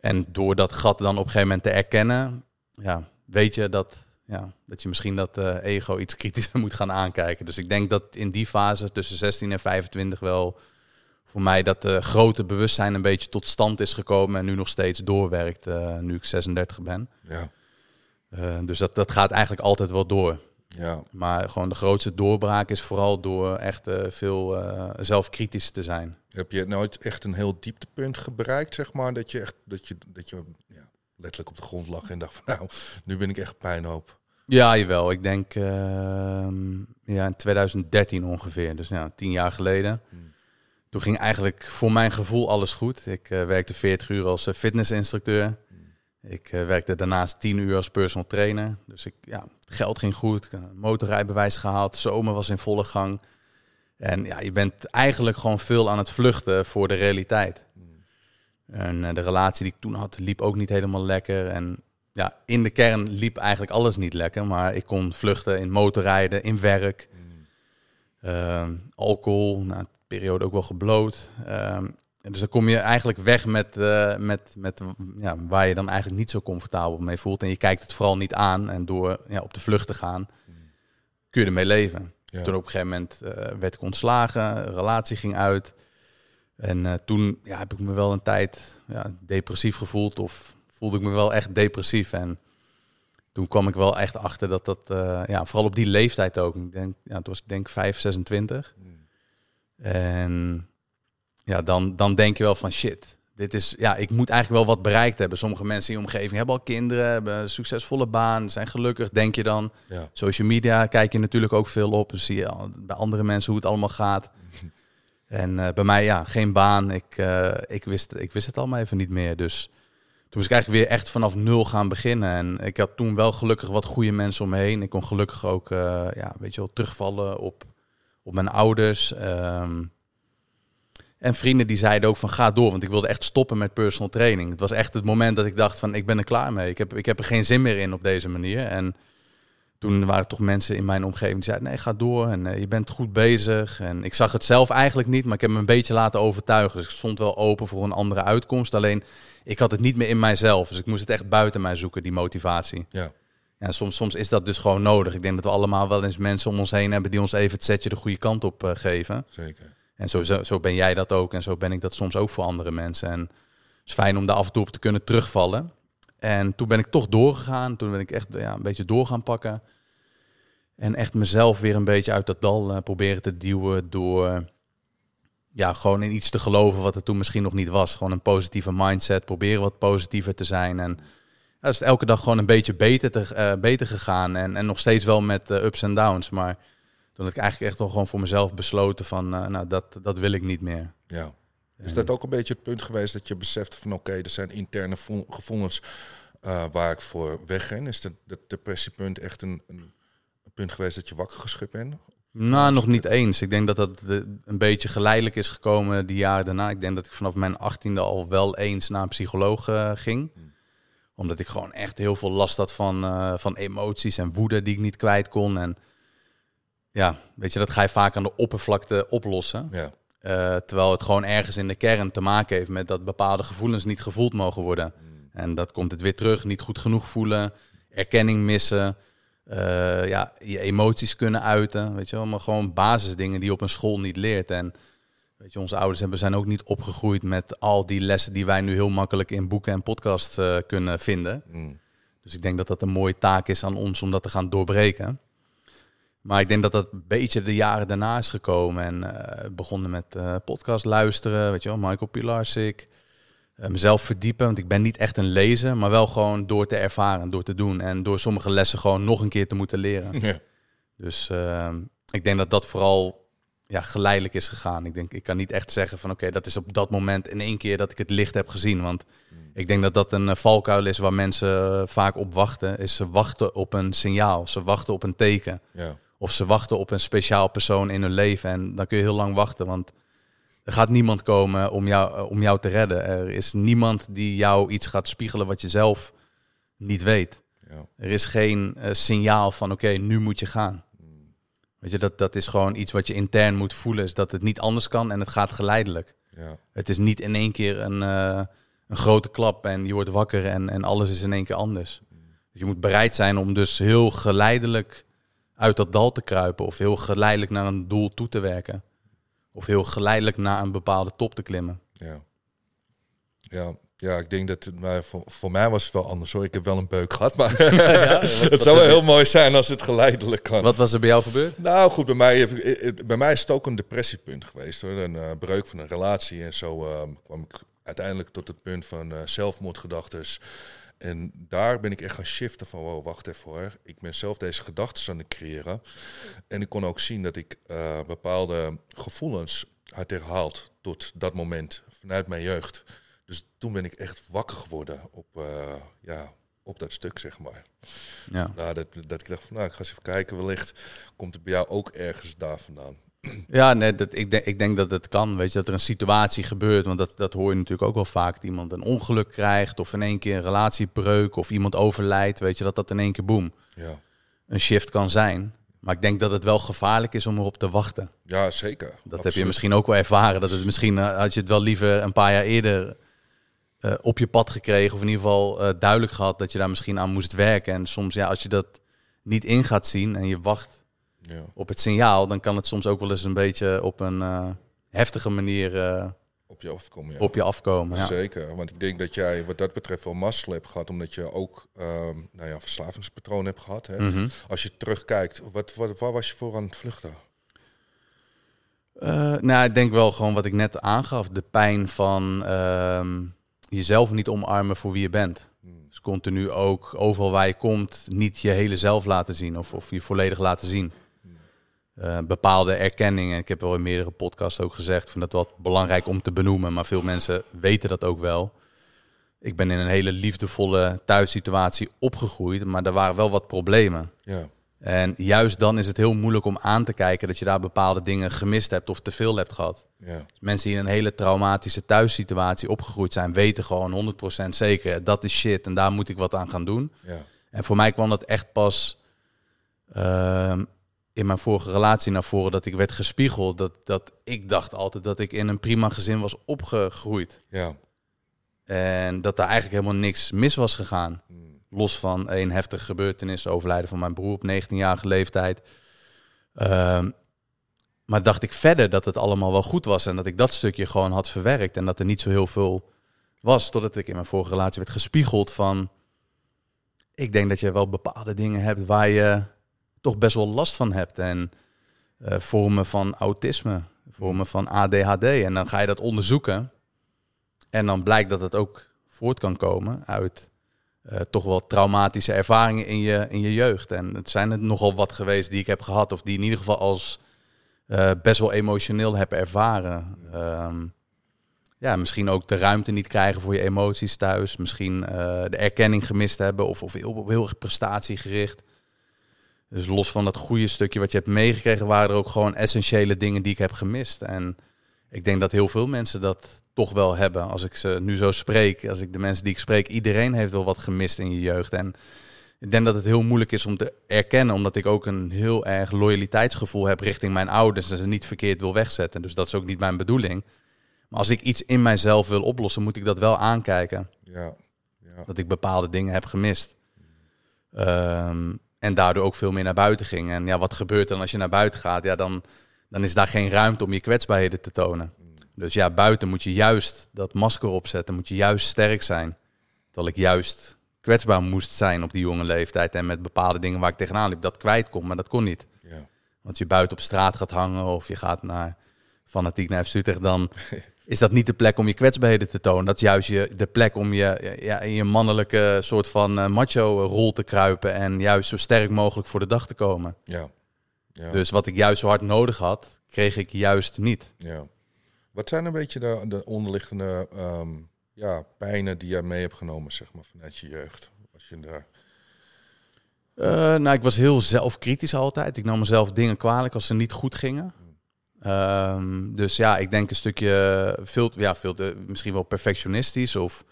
En door dat gat dan op een gegeven moment te erkennen, ja, weet je dat, ja, dat je misschien dat uh, ego iets kritischer moet gaan aankijken. Dus ik denk dat in die fase tussen 16 en 25 wel voor mij dat uh, grote bewustzijn een beetje tot stand is gekomen en nu nog steeds doorwerkt, uh, nu ik 36 ben. Ja. dus dat, dat gaat eigenlijk altijd wel door. Ja. Maar gewoon de grootste doorbraak is vooral door echt veel zelfkritisch te zijn. Heb je nooit echt een heel dieptepunt bereikt, zeg maar, dat je echt dat je, dat je letterlijk op de grond lag en dacht van nou, nu ben ik echt pijnhoop. Ja, jawel. Ik denk uh, ja, in 2013 ongeveer, dus ja, tien jaar geleden. Hmm. Toen ging eigenlijk voor mijn gevoel alles goed. Ik uh, werkte 40 uur als uh, fitnessinstructeur. Hmm. Ik uh, werkte daarnaast 10 uur als personal trainer. Dus ik, ja, geld ging goed. Motorrijbewijs gehaald. Zomer was in volle gang. En ja, je bent eigenlijk gewoon veel aan het vluchten voor de realiteit. En eh, de relatie die ik toen had, liep ook niet helemaal lekker. En ja, in de kern liep eigenlijk alles niet lekker. Maar ik kon vluchten in motorrijden, in werk. Mm. alcohol, na nou, periode ook wel gebloot. Ehm, dus dan kom je eigenlijk weg met, uh, met, met ja, waar je dan eigenlijk niet zo comfortabel mee voelt. En je kijkt het vooral niet aan. En door ja, op de vlucht te gaan, kun je ermee leven. Toen op een gegeven moment uh, werd ik ontslagen, relatie ging uit. En uh, toen ja, heb ik me wel een tijd ja, depressief gevoeld of voelde ik me wel echt depressief. En toen kwam ik wel echt achter dat dat, uh, ja, vooral op die leeftijd ook. Ik denk, ja, toen was ik denk 5, 26. Hmm. En ja, dan, dan denk je wel van shit. Dit is, ja, ik moet eigenlijk wel wat bereikt hebben. Sommige mensen in je omgeving hebben al kinderen, hebben een succesvolle baan, zijn gelukkig, denk je dan. Ja. Social media kijk je natuurlijk ook veel op. Dus zie je bij andere mensen hoe het allemaal gaat. En uh, bij mij, ja, geen baan. Ik, uh, ik, wist, ik wist het allemaal even niet meer. Dus toen moest ik eigenlijk weer echt vanaf nul gaan beginnen. En ik had toen wel gelukkig wat goede mensen om me heen. Ik kon gelukkig ook, uh, ja, weet je wel, terugvallen op, op mijn ouders. Um, En vrienden die zeiden ook van ga door, want ik wilde echt stoppen met personal training. Het was echt het moment dat ik dacht van ik ben er klaar mee. Ik heb, ik heb er geen zin meer in op deze manier. En toen waren er toch mensen in mijn omgeving die zeiden nee ga door en eh, je bent goed bezig. En ik zag het zelf eigenlijk niet, maar ik heb me een beetje laten overtuigen. Dus ik stond wel open voor een andere uitkomst. Alleen ik had het niet meer in mijzelf. Dus ik moest het echt buiten mij zoeken, die motivatie. Ja. Ja, soms, soms is dat dus gewoon nodig. Ik denk dat we allemaal wel eens mensen om ons heen hebben die ons even het setje de goede kant op uh, geven. Zeker. En zo, zo, zo, ben jij dat ook. En zo ben ik dat soms ook voor andere mensen. En het is fijn om daar af en toe op te kunnen terugvallen. En toen ben ik toch doorgegaan. Toen ben ik echt ja, een beetje door gaan pakken. En echt mezelf weer een beetje uit dat dal uh, proberen te duwen door ja, gewoon in iets te geloven wat er toen misschien nog niet was. Gewoon een positieve mindset, proberen wat positiever te zijn. En ja, is elke dag gewoon een beetje beter, te, uh, beter gegaan. En, en nog steeds wel met uh, ups en downs. Maar toen had ik eigenlijk echt wel gewoon voor mezelf besloten van, nou, dat, dat wil ik niet meer. Ja. Is dat ook een beetje het punt geweest dat je beseft van, oké, okay, er zijn interne gevoelens waar ik voor wegren? Is dat, dat depressiepunt echt een, een, punt geweest dat je wakker geschud bent? Nou, nog niet eens. Ik denk dat dat een beetje geleidelijk is gekomen die jaren daarna. Ik denk dat ik vanaf mijn achttiende al wel eens naar een psycholoog ging. Hmm omdat ik gewoon echt heel veel last had van, uh, van emoties en woede die ik niet kwijt kon. En ja, weet je, dat ga je vaak aan de oppervlakte oplossen. Ja. Uh, terwijl het gewoon ergens in de kern te maken heeft met dat bepaalde gevoelens niet gevoeld mogen worden. Mm. En dat komt het weer terug, niet goed genoeg voelen, erkenning missen, uh, ja, je emoties kunnen uiten. Weet je wel, maar gewoon basisdingen die je op een school niet leert. En Weet je, onze ouders hebben, zijn ook niet opgegroeid met al die lessen die wij nu heel makkelijk in boeken en podcasts uh, kunnen vinden. Mm. Dus ik denk dat dat een mooie taak is aan ons om dat te gaan doorbreken. Maar ik denk dat dat een beetje de jaren daarna is gekomen. En uh, begonnen met uh, podcast luisteren, weet je wel, Michael Pilarsik. mezelf verdiepen, want ik ben niet echt een lezer, maar wel gewoon door te ervaren, door te doen. En door sommige lessen gewoon nog een keer te moeten leren. Ja. Dus ik denk dat dat vooral ja, geleidelijk is gegaan. Ik denk, ik kan niet echt zeggen van oké, dat is op dat moment in één keer dat ik het licht heb gezien. Want ik denk dat dat een uh, valkuil is waar mensen uh, vaak op wachten. Is ze wachten op een signaal, ze wachten op een teken. Ja. Of ze wachten op een speciaal persoon in hun leven. En dan kun je heel lang wachten, want er gaat niemand komen om jou, uh, om jou te redden. Er is niemand die jou iets gaat spiegelen wat je zelf niet weet. Ja. Er is geen signaal van oké, nu moet je gaan. Weet je, dat, dat is gewoon iets wat je intern moet voelen. Is dat het niet anders kan en het gaat geleidelijk. Ja. Het is niet in één keer een, uh, een grote klap en je wordt wakker en, en alles is in één keer anders. Dus je moet bereid zijn om dus heel geleidelijk uit dat dal te kruipen. Of heel geleidelijk naar een doel toe te werken. Of heel geleidelijk naar een bepaalde top te klimmen. Ja. Ja, ja, ik denk dat het, maar voor, voor mij was het wel anders hoor. Ik heb wel een beuk gehad, maar Ja, wat- het wat zou wel heel mooi zijn als het geleidelijk kan. Wat was er bij jou gebeurd? Nou goed, bij mij, heb ik- eh, bij mij is het ook een depressiepunt geweest. Hoor. Een eh, breuk van een relatie en zo ehm, kwam ik uiteindelijk tot het punt van eh zelfmoordgedachtes. En daar ben ik echt gaan shiften van, wow, wacht even hoor. Ik ben zelf deze gedachten aan het creëren. En ik kon ook zien dat ik eh, bepaalde gevoelens had herhaald tot dat moment vanuit mijn jeugd. Dus toen ben ik echt wakker geworden op, eh, ja, op dat stuk, zeg maar. Ja. Nou, dat, dat ik dacht van, nou, ik ga eens even kijken. Wellicht komt het bij jou ook ergens daar vandaan. Ja, nee, dat, ik, denk, ik denk dat het kan. Weet je, dat er een situatie gebeurt. Want dat, dat hoor je natuurlijk ook wel vaak. Dat iemand een ongeluk krijgt. Of in één keer een relatiebreuk. Of iemand overlijdt. Weet je, dat dat in één keer boem. Ja, Een shift kan zijn. Maar ik denk dat het wel gevaarlijk is om erop te wachten. ja zeker. Dat heb je misschien ook wel ervaren. Dat het misschien eh, had je het wel liever een paar jaar eerder eh, op je pad gekregen. Of in ieder geval eh, duidelijk gehad dat je daar misschien aan moest werken. En soms, ja, als je dat niet in gaat zien en je wacht Ja, op het signaal, dan kan het soms ook wel eens een beetje op een eh, heftige manier eh, op je afkomen, ja. op je afkomen. Ja. Zeker, want ik denk dat jij wat dat betreft wel mazzel hebt gehad, omdat je ook ehm nou ja, een verslavingspatroon hebt gehad. Hè? Mhm. Als je terugkijkt, wat, wat, waar was je voor aan het vluchten? Eh, nou, ik denk wel gewoon wat ik net aangaf. De pijn van ehm, jezelf niet omarmen voor wie je bent. Hmm. Dus continu ook overal waar je komt niet je hele zelf laten zien of, of je volledig laten zien. Eh, bepaalde erkenningen. Ik heb wel in meerdere podcasts ook gezegd, vind dat wel belangrijk om te benoemen, maar veel mensen weten dat ook wel. Ik ben in een hele liefdevolle thuissituatie opgegroeid, maar er waren wel wat problemen. Ja, En juist dan is het heel moeilijk om aan te kijken dat je daar bepaalde dingen gemist hebt of te veel hebt gehad. Ja. Dus mensen die in een hele traumatische thuissituatie opgegroeid zijn, weten gewoon 100% zeker dat is shit en daar moet ik wat aan gaan doen. Ja. En voor mij kwam dat echt pas ehm, in mijn vorige relatie naar voren dat ik werd gespiegeld. Dat, dat ik dacht altijd dat ik in een prima gezin was opgegroeid. Ja. En dat daar eigenlijk helemaal niks mis was gegaan. Mm. Los van een heftige gebeurtenis, overlijden van mijn broer op 19-jarige leeftijd. Ehm, maar dacht ik verder dat het allemaal wel goed was en dat ik dat stukje gewoon had verwerkt en dat er niet zo heel veel was, totdat ik in mijn vorige relatie werd gespiegeld van, ik denk dat je wel bepaalde dingen hebt waar je toch best wel last van hebt en eh, vormen van autisme, vormen van ADHD en dan ga je dat onderzoeken en dan blijkt dat het ook voort kan komen uit eh, toch wel traumatische ervaringen in je, in je jeugd. En het zijn er nogal wat geweest die ik heb gehad, of die in ieder geval als eh, best wel emotioneel heb ervaren. Ehm, ja, misschien ook de ruimte niet krijgen voor je emoties thuis. Misschien de erkenning gemist hebben of, of heel, heel erg prestatiegericht. Dus los van dat goede stukje wat je hebt meegekregen, waren er ook gewoon essentiële dingen die ik heb gemist. En ik denk dat heel veel mensen dat toch wel hebben. Als ik ze nu zo spreek, als ik de mensen die ik spreek, iedereen heeft wel wat gemist in je jeugd. En ik denk dat het heel moeilijk is om te erkennen, omdat ik ook een heel erg loyaliteitsgevoel heb richting mijn ouders en ze niet verkeerd wil wegzetten. Dus dat is ook niet mijn bedoeling. Maar als ik iets in mijzelf wil oplossen, moet ik dat wel aankijken. Ja. Ja. Dat ik bepaalde dingen heb gemist. Ehm, en daardoor ook veel meer naar buiten ging. En ja, wat gebeurt dan als je naar buiten gaat? Ja, dan, dan is daar geen ruimte om je kwetsbaarheden te tonen. Dus ja, buiten moet je juist dat masker opzetten, moet je juist sterk zijn. Terwijl ik juist kwetsbaar moest zijn op die jonge leeftijd en met bepaalde dingen waar ik tegenaan liep, dat kwijt kon, maar dat kon niet. Ja. Want je buiten op straat gaat hangen of je gaat naar fanatiek naar Utrecht, dan is dat niet de plek om je kwetsbaarheden te tonen. Dat is juist je, de plek om je, ja, in je mannelijke soort van eh, macho-rol te kruipen en juist zo sterk mogelijk voor de dag te komen. Ja. Ja. Dus wat ik juist zo hard nodig had, kreeg ik juist niet. ja. Wat zijn een beetje de, de onderliggende ehm, ja, pijnen die jij mee hebt genomen, zeg maar, vanuit je jeugd? Als je daar... Eh, nou, ik was heel zelfkritisch altijd. Ik nam mezelf dingen kwalijk als ze niet goed gingen. Ehm, dus ja, ik denk een stukje veel, ja, veel te, misschien wel perfectionistisch of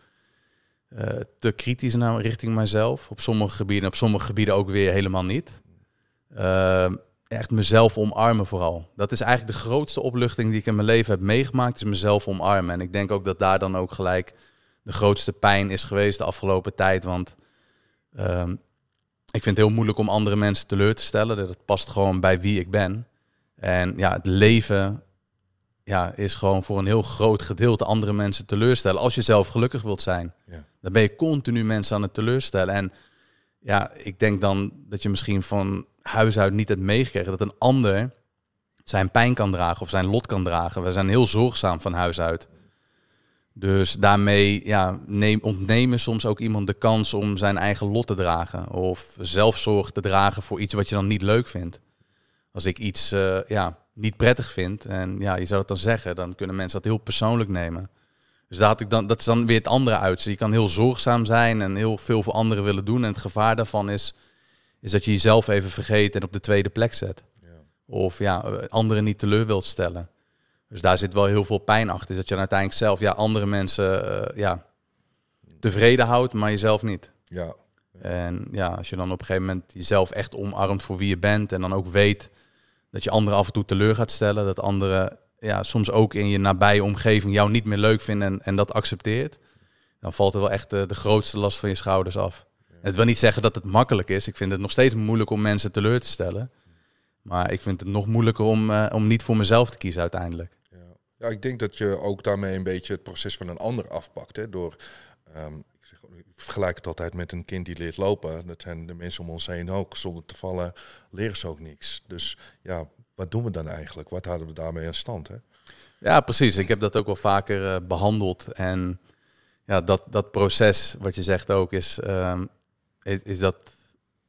eh, te kritisch naar richting mijzelf. Op sommige gebieden, op sommige gebieden ook weer helemaal niet. Ehm, echt mezelf omarmen vooral. Dat is eigenlijk de grootste opluchting die ik in mijn leven heb meegemaakt, is mezelf omarmen. En ik denk ook dat daar dan ook gelijk de grootste pijn is geweest de afgelopen tijd. Want ehm, ik vind het heel moeilijk om andere mensen teleur te stellen. Dat past gewoon bij wie ik ben. En ja, het leven ja, is gewoon voor een heel groot gedeelte andere mensen teleurstellen. Als je zelf gelukkig wilt zijn, Ja. dan ben je continu mensen aan het teleurstellen. En ja, ik denk dan dat je misschien van huis uit niet hebt meegekregen dat een ander zijn pijn kan dragen of zijn lot kan dragen. We zijn heel zorgzaam van huis uit. Dus daarmee ja, neem, ontnemen soms ook iemand de kans om zijn eigen lot te dragen. Of zelfzorg te dragen voor iets wat je dan niet leuk vindt. Als ik iets eh, ja, niet prettig vind en ja, je zou het dan zeggen, dan kunnen mensen dat heel persoonlijk nemen. Dus daar had ik dan, dat is dan weer het andere uit. Je kan heel zorgzaam zijn en heel veel voor anderen willen doen. En het gevaar daarvan is, is dat je jezelf even vergeet en op de tweede plek zet. Ja. Of ja, eh, anderen niet teleur wilt stellen. Dus daar zit wel heel veel pijn achter. Is dat je dan uiteindelijk zelf ja, andere mensen eh, ja, tevreden houdt, maar jezelf niet. Ja. En ja, als je dan op een gegeven moment jezelf echt omarmt voor wie je bent. En dan ook weet dat je anderen af en toe teleur gaat stellen. Dat anderen ja, soms ook in je nabije omgeving jou niet meer leuk vinden en, en dat accepteert. Dan valt er wel echt de, de grootste last van je schouders af. Het wil niet zeggen dat het makkelijk is. Ik vind het nog steeds moeilijk om mensen teleur te stellen. Maar ik vind het nog moeilijker om, eh, om niet voor mezelf te kiezen uiteindelijk. Ja. ja, ik denk dat je ook daarmee een beetje het proces van een ander afpakt. Hè, door, ehm, ik, vergelijk het altijd met een kind die leert lopen. Dat zijn de mensen om ons heen ook. Zonder te vallen leren ze ook niks. Dus ja, wat doen we dan eigenlijk? Wat houden we daarmee aan stand? Hè? Ja, precies. Ik heb dat ook wel vaker eh, behandeld. En ja, dat, dat proces, wat je zegt ook, is, ehm, is, is dat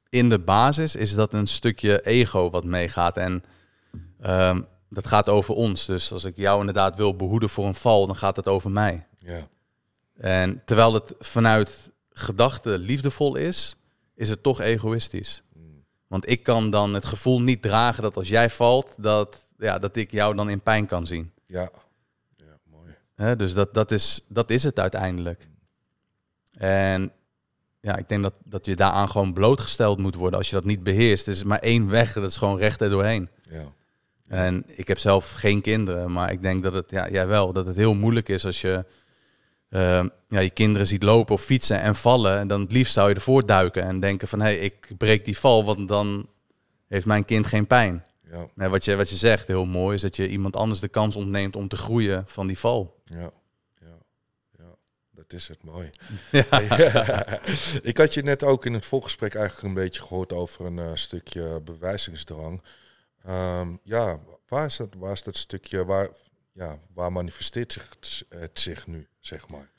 in de basis is dat een stukje ego wat meegaat. En ehm, dat gaat over ons. Dus als ik jou inderdaad wil behoeden voor een val, dan gaat het over mij. Ja, En terwijl het vanuit gedachte liefdevol is, is het toch egoïstisch. Want ik kan dan het gevoel niet dragen dat als jij valt, dat, ja, dat ik jou dan in pijn kan zien. Ja, ja mooi. Dus dat, dat, is, dat is het uiteindelijk. En ja, ik denk dat, dat je daaraan gewoon blootgesteld moet worden. Als je dat niet beheerst, is er maar één weg. Dat is gewoon recht er doorheen. Ja, En ik heb zelf geen kinderen, maar ik denk dat het, ja, jij wel, dat het heel moeilijk is als je ehm, ja, je kinderen ziet lopen of fietsen en vallen. En dan het liefst zou je ervoor duiken en denken van, hé, hey, ik breek die val, want dan heeft mijn kind geen pijn. ja, Nee, wat, je, wat je zegt, heel mooi, is dat je iemand anders de kans ontneemt om te groeien van die val. ja, ja, ja. Dat is het mooi. Ja. ik had je net ook in het voorgesprek eigenlijk een beetje gehoord over een eh, stukje bewijzingsdrang. Ehm, ja, waar is dat, waar is dat stukje, waar, ja, waar manifesteert zich het, het zich nu, zeg maar?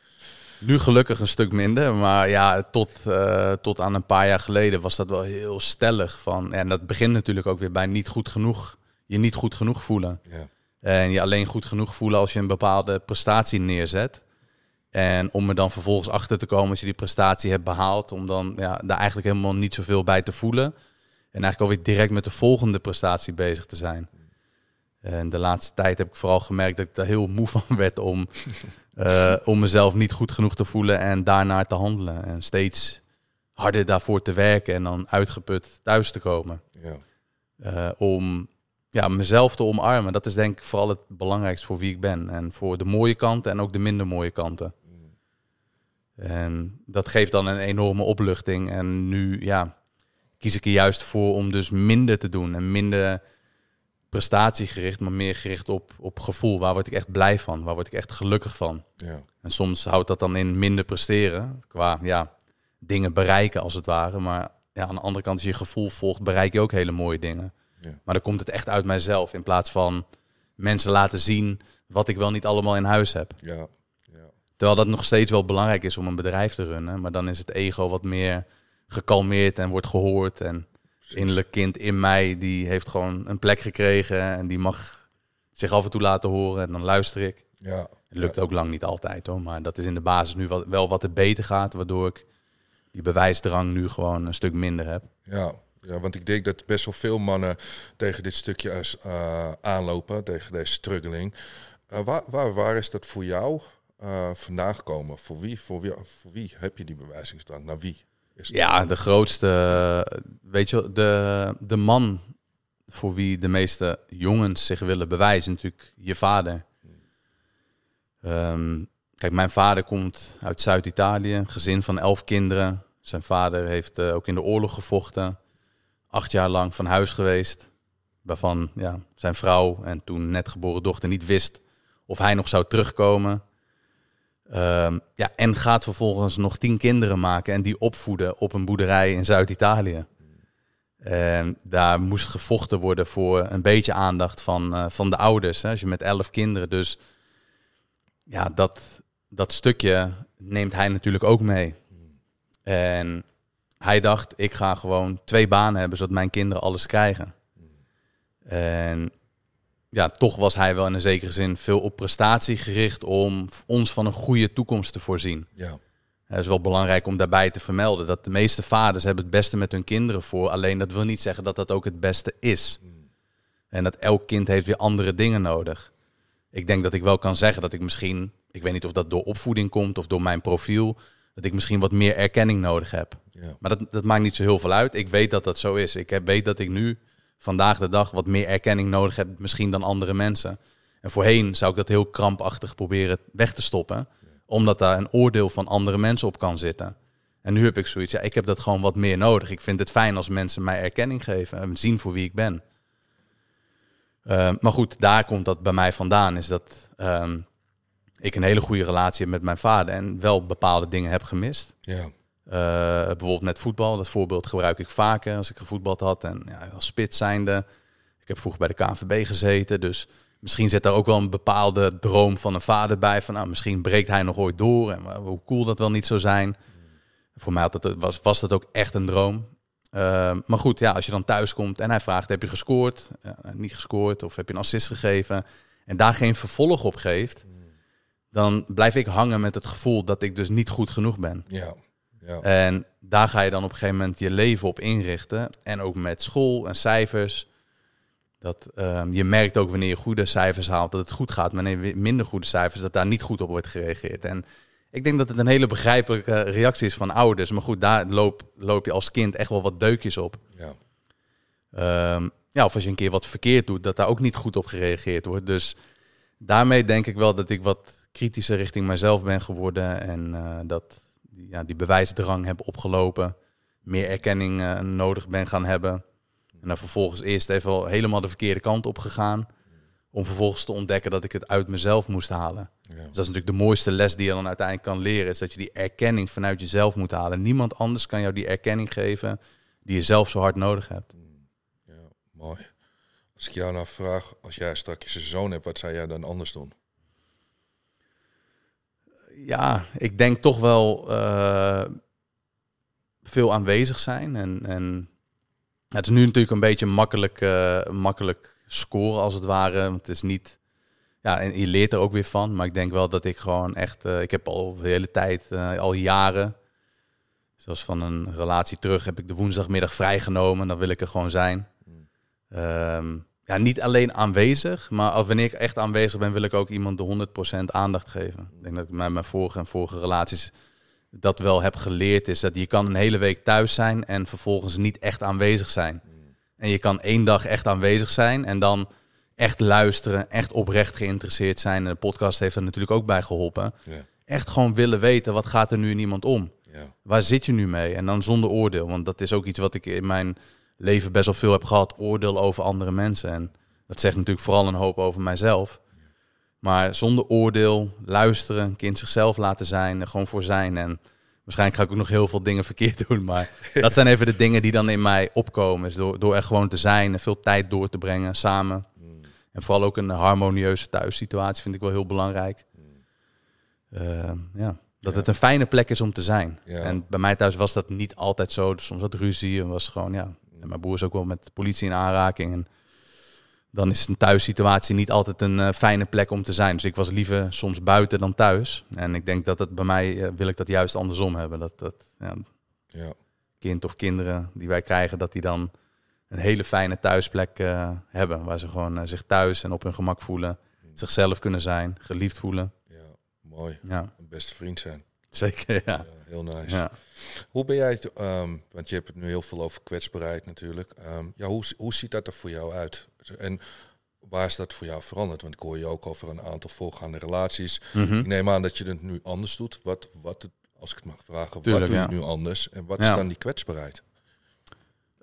Nu gelukkig een stuk minder, maar ja, tot, eh, tot aan een paar jaar geleden was dat wel heel stellig. Van, en dat begint natuurlijk ook weer bij niet goed genoeg, je niet goed genoeg voelen. Ja, En je alleen goed genoeg voelen als je een bepaalde prestatie neerzet. En om er dan vervolgens achter te komen als je die prestatie hebt behaald, om dan ja, daar eigenlijk helemaal niet zoveel bij te voelen. En eigenlijk alweer direct met de volgende prestatie bezig te zijn. En de laatste tijd heb ik vooral gemerkt dat ik daar heel moe van werd om, eh, om mezelf niet goed genoeg te voelen en daarnaar te handelen. En steeds harder daarvoor te werken en dan uitgeput thuis te komen. ja, Eh, om ja, mezelf te omarmen. Dat is denk ik vooral het belangrijkste voor wie ik ben. En voor de mooie kanten en ook de minder mooie kanten. En dat geeft dan een enorme opluchting. En nu ja, kies ik er juist voor om dus minder te doen. En minder prestatiegericht, maar meer gericht op, op gevoel. Waar word ik echt blij van? Waar word ik echt gelukkig van? ja, En soms houdt dat dan in minder presteren. Qua ja, dingen bereiken als het ware. Maar ja, aan de andere kant, als je gevoel volgt, bereik je ook hele mooie dingen. Ja. Maar dan komt het echt uit mijzelf. In plaats van mensen laten zien wat ik wel niet allemaal in huis heb. ja, ja, Terwijl dat nog steeds wel belangrijk is om een bedrijf te runnen. Maar dan is het ego wat meer gekalmeerd en wordt gehoord. En innerlijk kind in mij, die heeft gewoon een plek gekregen. En die mag zich af en toe laten horen. En dan luister ik. ja, Het lukt ook lang niet altijd hoor, maar dat is in de basis nu wel, wel wat er beter gaat, waardoor ik die bewijsdrang nu gewoon een stuk minder heb. Ja, ja, want ik denk dat best wel veel mannen tegen dit stukje eh, aanlopen, tegen deze struggling. Eh, waar, waar, waar is dat voor jou eh, vandaan gekomen? Voor wie, voor, wie, voor wie heb je die bewijzingsdrang? Naar wie? Is? Ja, de grootste, weet je, de, de man voor wie de meeste jongens zich willen bewijzen, natuurlijk je vader. Ehm, kijk, mijn vader komt uit Zuid-Italië, gezin van elf kinderen. Zijn vader heeft eh, ook in de oorlog gevochten, acht jaar lang van huis geweest. Waarvan ja, zijn vrouw en toen net geboren dochter niet wist of hij nog zou terugkomen. Ehm, ja, en gaat vervolgens nog tien kinderen maken en die opvoeden op een boerderij in Zuid-Italië. En daar moest gevochten worden voor een beetje aandacht van, eh, van de ouders. Hè, als je met elf kinderen. Dus ja, dat, dat stukje neemt hij natuurlijk ook mee. En hij dacht, ik ga gewoon twee banen hebben, zodat mijn kinderen alles krijgen. En ja, toch was hij wel in een zekere zin veel op prestatie gericht om ons van een goede toekomst te voorzien. Ja, Het is wel belangrijk om daarbij te vermelden dat de meeste vaders hebben het beste met hun kinderen voor. Alleen dat wil niet zeggen dat dat ook het beste is. En dat elk kind heeft weer andere dingen nodig. Ik denk dat ik wel kan zeggen dat ik misschien, ik weet niet of dat door opvoeding komt of door mijn profiel, dat ik misschien wat meer erkenning nodig heb. ja, Maar dat, dat maakt niet zo heel veel uit. Ik weet dat dat zo is. Ik heb, weet dat ik nu, vandaag de dag, wat meer erkenning nodig heb, misschien dan andere mensen. En voorheen zou ik dat heel krampachtig proberen weg te stoppen, omdat daar een oordeel van andere mensen op kan zitten. En nu heb ik zoiets, ja, ik heb dat gewoon wat meer nodig. Ik vind het fijn als mensen mij erkenning geven en zien voor wie ik ben. Eh, maar goed, daar komt dat bij mij vandaan, is dat ehm, ik een hele goede relatie heb met mijn vader en wel bepaalde dingen heb gemist. ja, Eh, bijvoorbeeld met voetbal, dat voorbeeld gebruik ik vaker als ik gevoetbald had. En ja, als spits zijnde, ik heb vroeger bij de KNVB gezeten, dus misschien zit daar ook wel een bepaalde droom van een vader bij. Van nou, misschien breekt hij nog ooit door en hoe cool dat wel niet zou zijn. Voor mij het, was, was dat ook echt een droom. Eh, maar goed, ja, als je dan thuis komt en hij vraagt, heb je gescoord? Ja, niet gescoord of heb je een assist gegeven? En daar geen vervolg op geeft, dan blijf ik hangen met het gevoel dat ik dus niet goed genoeg ben. ja, Ja. En daar ga je dan op een gegeven moment je leven op inrichten. En ook met school en cijfers. Dat, ehm, je merkt ook wanneer je goede cijfers haalt dat het goed gaat. Maar wanneer minder goede cijfers, dat daar niet goed op wordt gereageerd. En ik denk dat het een hele begrijpelijke reactie is van ouders. Maar goed, daar loop, loop je als kind echt wel wat deukjes op. Ja. Ehm, ja, of als je een keer wat verkeerd doet, dat daar ook niet goed op gereageerd wordt. Dus daarmee denk ik wel dat ik wat kritischer richting mijzelf ben geworden. En eh, dat ja, die bewijsdrang heb opgelopen. Meer erkenning eh, nodig ben gaan hebben. En dan vervolgens eerst even helemaal de verkeerde kant op gegaan. Om vervolgens te ontdekken dat ik het uit mezelf moest halen. Ja. Dus dat is natuurlijk de mooiste les die je dan uiteindelijk kan leren. Is dat je die erkenning vanuit jezelf moet halen. Niemand anders kan jou die erkenning geven die je zelf zo hard nodig hebt. ja, mooi. Als ik jou nou vraag, als jij straks een zoon hebt, wat zou jij dan anders doen? Ja, ik denk toch wel eh, veel aanwezig zijn. En, en het is nu natuurlijk een beetje makkelijk, eh, makkelijk scoren als het ware. Want het is niet... Ja, en je leert er ook weer van. Maar ik denk wel dat ik gewoon echt... eh, ik heb al de hele tijd, al jaren... Zoals van een relatie terug heb ik de woensdagmiddag vrijgenomen. Dan wil ik er gewoon zijn. Ehm, ja, niet alleen aanwezig, maar als wanneer ik echt aanwezig ben, wil ik ook iemand de 100% aandacht geven. Ik denk dat ik met mijn vorige en vorige relaties dat wel heb geleerd. Is dat je kan een hele week thuis zijn en vervolgens niet echt aanwezig zijn. En je kan één dag echt aanwezig zijn en dan echt luisteren, echt oprecht geïnteresseerd zijn. En de podcast heeft er natuurlijk ook bij geholpen. Ja. Echt gewoon willen weten, wat gaat er nu in iemand om? Ja. Waar zit je nu mee? En dan zonder oordeel. Want dat is ook iets wat ik in mijn leven best wel veel heb gehad. Oordeel over andere mensen. En dat zegt natuurlijk vooral een hoop over mijzelf. Maar zonder oordeel, luisteren, een kind zichzelf laten zijn, er gewoon voor zijn. En waarschijnlijk ga ik ook nog heel veel dingen verkeerd doen. Maar dat zijn even de dingen die dan in mij opkomen. Is door, door er gewoon te zijn en veel tijd door te brengen samen. En vooral ook een harmonieuze thuissituatie vind ik wel heel belangrijk. Eh, ja. Dat Ja. het een fijne plek is om te zijn. Ja. En bij mij thuis was dat niet altijd zo. Soms wat ruzie en was gewoon, ja. En mijn broer is ook wel met de politie in aanraking. En dan is een thuissituatie niet altijd een eh, fijne plek om te zijn. Dus ik was liever soms buiten dan thuis. En ik denk dat het bij mij, eh, wil ik dat juist andersom hebben. Dat, dat ja, Ja. kind of kinderen die wij krijgen, dat die dan een hele fijne thuisplek eh, hebben. Waar ze gewoon zich thuis en op hun gemak voelen. Zichzelf kunnen zijn, geliefd voelen. ja, mooi. Ja, Een beste vriend zijn. zeker. Ja. Ja, heel nice. Ja. Hoe ben jij, het, ehm, want je hebt het nu heel veel over kwetsbaarheid natuurlijk. Ehm, ja, hoe, hoe ziet dat er voor jou uit? En waar is dat voor jou veranderd? Want ik hoor je ook over een aantal voorgaande relaties. Mhm. Ik neem aan dat je het nu anders doet. Wat, wat als ik het mag vragen, Tuurlijk, wat doe je ja. nu anders? En wat Ja. is dan die kwetsbaarheid?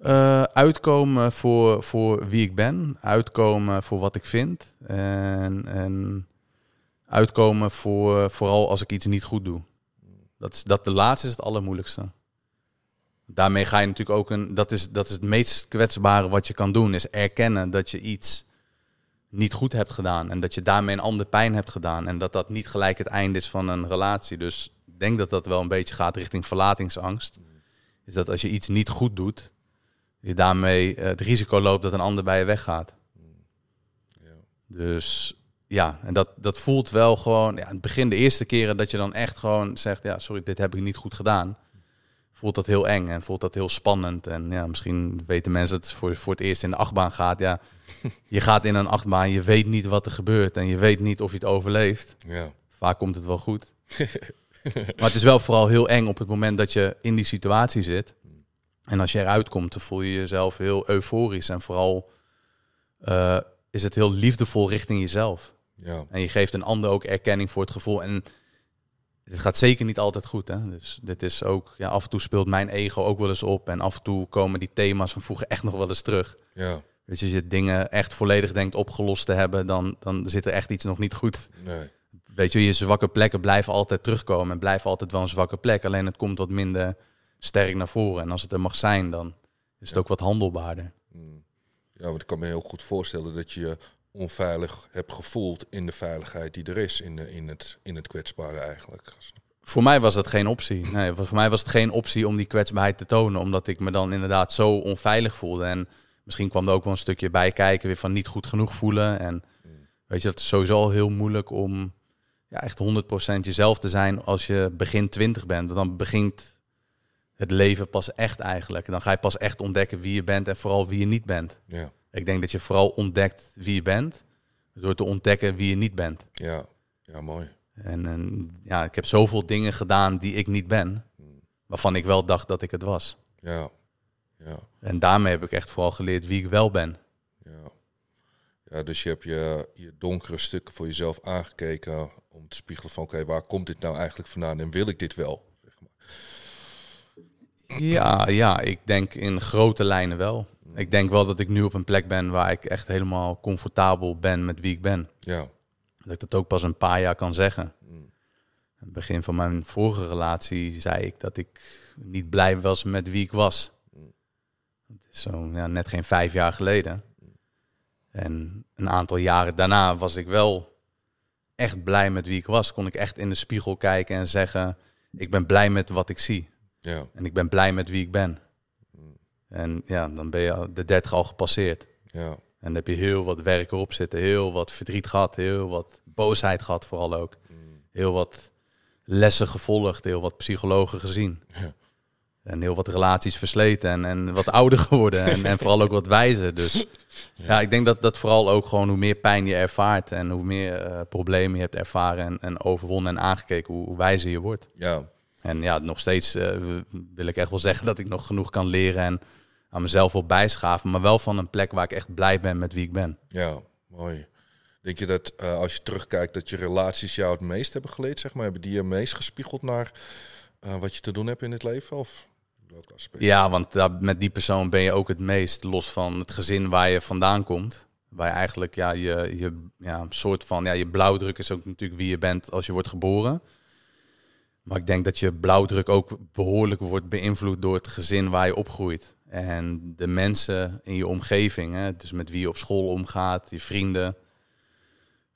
Eh, uitkomen voor, voor wie ik ben. Uitkomen voor wat ik vind. En, en uitkomen voor vooral als ik iets niet goed doe. Dat, is, dat de laatste is het allermoeilijkste. Daarmee ga je natuurlijk ook een. Dat is, dat is het meest kwetsbare wat je kan doen. Is erkennen dat je iets niet goed hebt gedaan. En dat je daarmee een ander pijn hebt gedaan. En dat dat niet gelijk het einde is van een relatie. Dus ik denk dat dat wel een beetje gaat richting verlatingsangst. Is dat als je iets niet goed doet, je daarmee eh, het risico loopt dat een ander bij je weggaat. Ja. Dus ja, en dat, dat voelt wel gewoon, ja, in het begin de eerste keren dat je dan echt gewoon zegt, ja, sorry, dit heb ik niet goed gedaan. Voelt dat heel eng en voelt dat heel spannend. En ja, misschien weten mensen dat het voor, voor het eerst in de achtbaan gaat. Ja, je gaat in een achtbaan, je weet niet wat er gebeurt en je weet niet of je het overleeft. Ja. Vaak komt het wel goed. maar het is wel vooral heel eng op het moment dat je in die situatie zit. En als je eruit komt, dan voel je jezelf heel euforisch. En vooral eh, is het heel liefdevol richting jezelf. Ja. En je geeft een ander ook erkenning voor het gevoel. En het gaat zeker niet altijd goed. Hè? Dus dit is ook, ja, af en toe speelt mijn ego ook wel eens op. En af en toe komen die thema's van vroeger echt nog wel eens terug. Ja. Weet je, als je dingen echt volledig denkt opgelost te hebben, dan, dan zit er echt iets nog niet goed. Nee. Weet je, je zwakke plekken blijven altijd terugkomen en blijven altijd wel een zwakke plek. Alleen het komt wat minder sterk naar voren. En als het er mag zijn, dan is het ook wat handelbaarder. Mm. Ja, want ik kan me heel goed voorstellen dat je onveilig hebt gevoeld in de veiligheid die er is, in, de, in, het, in het kwetsbare eigenlijk. Voor mij was dat geen optie. Nee, voor mij was het geen optie om die kwetsbaarheid te tonen. Omdat ik me dan inderdaad zo onveilig voelde. En misschien kwam er ook wel een stukje bij kijken weer van niet goed genoeg voelen. En weet je, dat is sowieso al heel moeilijk om ja, echt 100% jezelf te zijn als je begin 20 bent. Want dan begint het leven pas echt eigenlijk. Dan ga je pas echt ontdekken wie je bent en vooral wie je niet bent. Ja, Ik denk dat je vooral ontdekt wie je bent door te ontdekken wie je niet bent. ja, ja, mooi. En, en ja, ik heb zoveel dingen gedaan die ik niet ben, waarvan ik wel dacht dat ik het was. Ja, ja, En daarmee heb ik echt vooral geleerd wie ik wel ben. ja. Ja, dus je hebt je, je donkere stukken voor jezelf aangekeken om te spiegelen van oké, waar komt dit nou eigenlijk vandaan en wil ik dit wel? Zeg maar. Ja, ja, ik denk in grote lijnen wel. Ik denk wel dat ik nu op een plek ben waar ik echt helemaal comfortabel ben met wie ik ben. Ja, Dat ik dat ook pas een paar jaar kan zeggen. Mm. Het begin van mijn vorige relatie zei ik dat ik niet blij was met wie ik was. Het is zo ja, net geen vijf jaar geleden. En een aantal jaren daarna was ik wel echt blij met wie ik was. Kon ik echt in de spiegel kijken en zeggen: Ik ben blij met wat ik zie. ja, En ik ben blij met wie ik ben. En ja, dan ben je de 30 al gepasseerd. ja, En dan heb je heel wat werk erop zitten, heel wat verdriet gehad, heel wat boosheid gehad vooral ook. Heel wat lessen gevolgd, heel wat psychologen gezien. Ja. En heel wat relaties versleten en, en wat ouder geworden en, en vooral ook wat wijzer. Dus ja. ik denk dat dat vooral ook gewoon hoe meer pijn je ervaart en hoe meer eh, problemen je hebt ervaren en, en overwonnen en aangekeken, hoe, hoe wijzer je wordt. ja, En ja, nog steeds eh, wil ik echt wel zeggen dat ik nog genoeg kan leren en aan mezelf wil bijschaven. Maar wel van een plek waar ik echt blij ben met wie ik ben. ja, mooi. Denk je dat eh, als je terugkijkt dat je relaties jou het meest hebben geleerd, zeg maar, hebben die je meest gespiegeld naar eh, wat je te doen hebt in het leven? Of welk aspect? Ja, want daar- met die persoon ben je ook het meest los van het gezin waar je vandaan komt. Waar je eigenlijk ja, je, je ja, soort van ja, je blauwdruk is ook natuurlijk wie je bent als je wordt geboren. Maar ik denk dat je blauwdruk ook behoorlijk wordt beïnvloed door het gezin waar je opgroeit. En de mensen in je omgeving, hè, dus met wie je op school omgaat, je vrienden.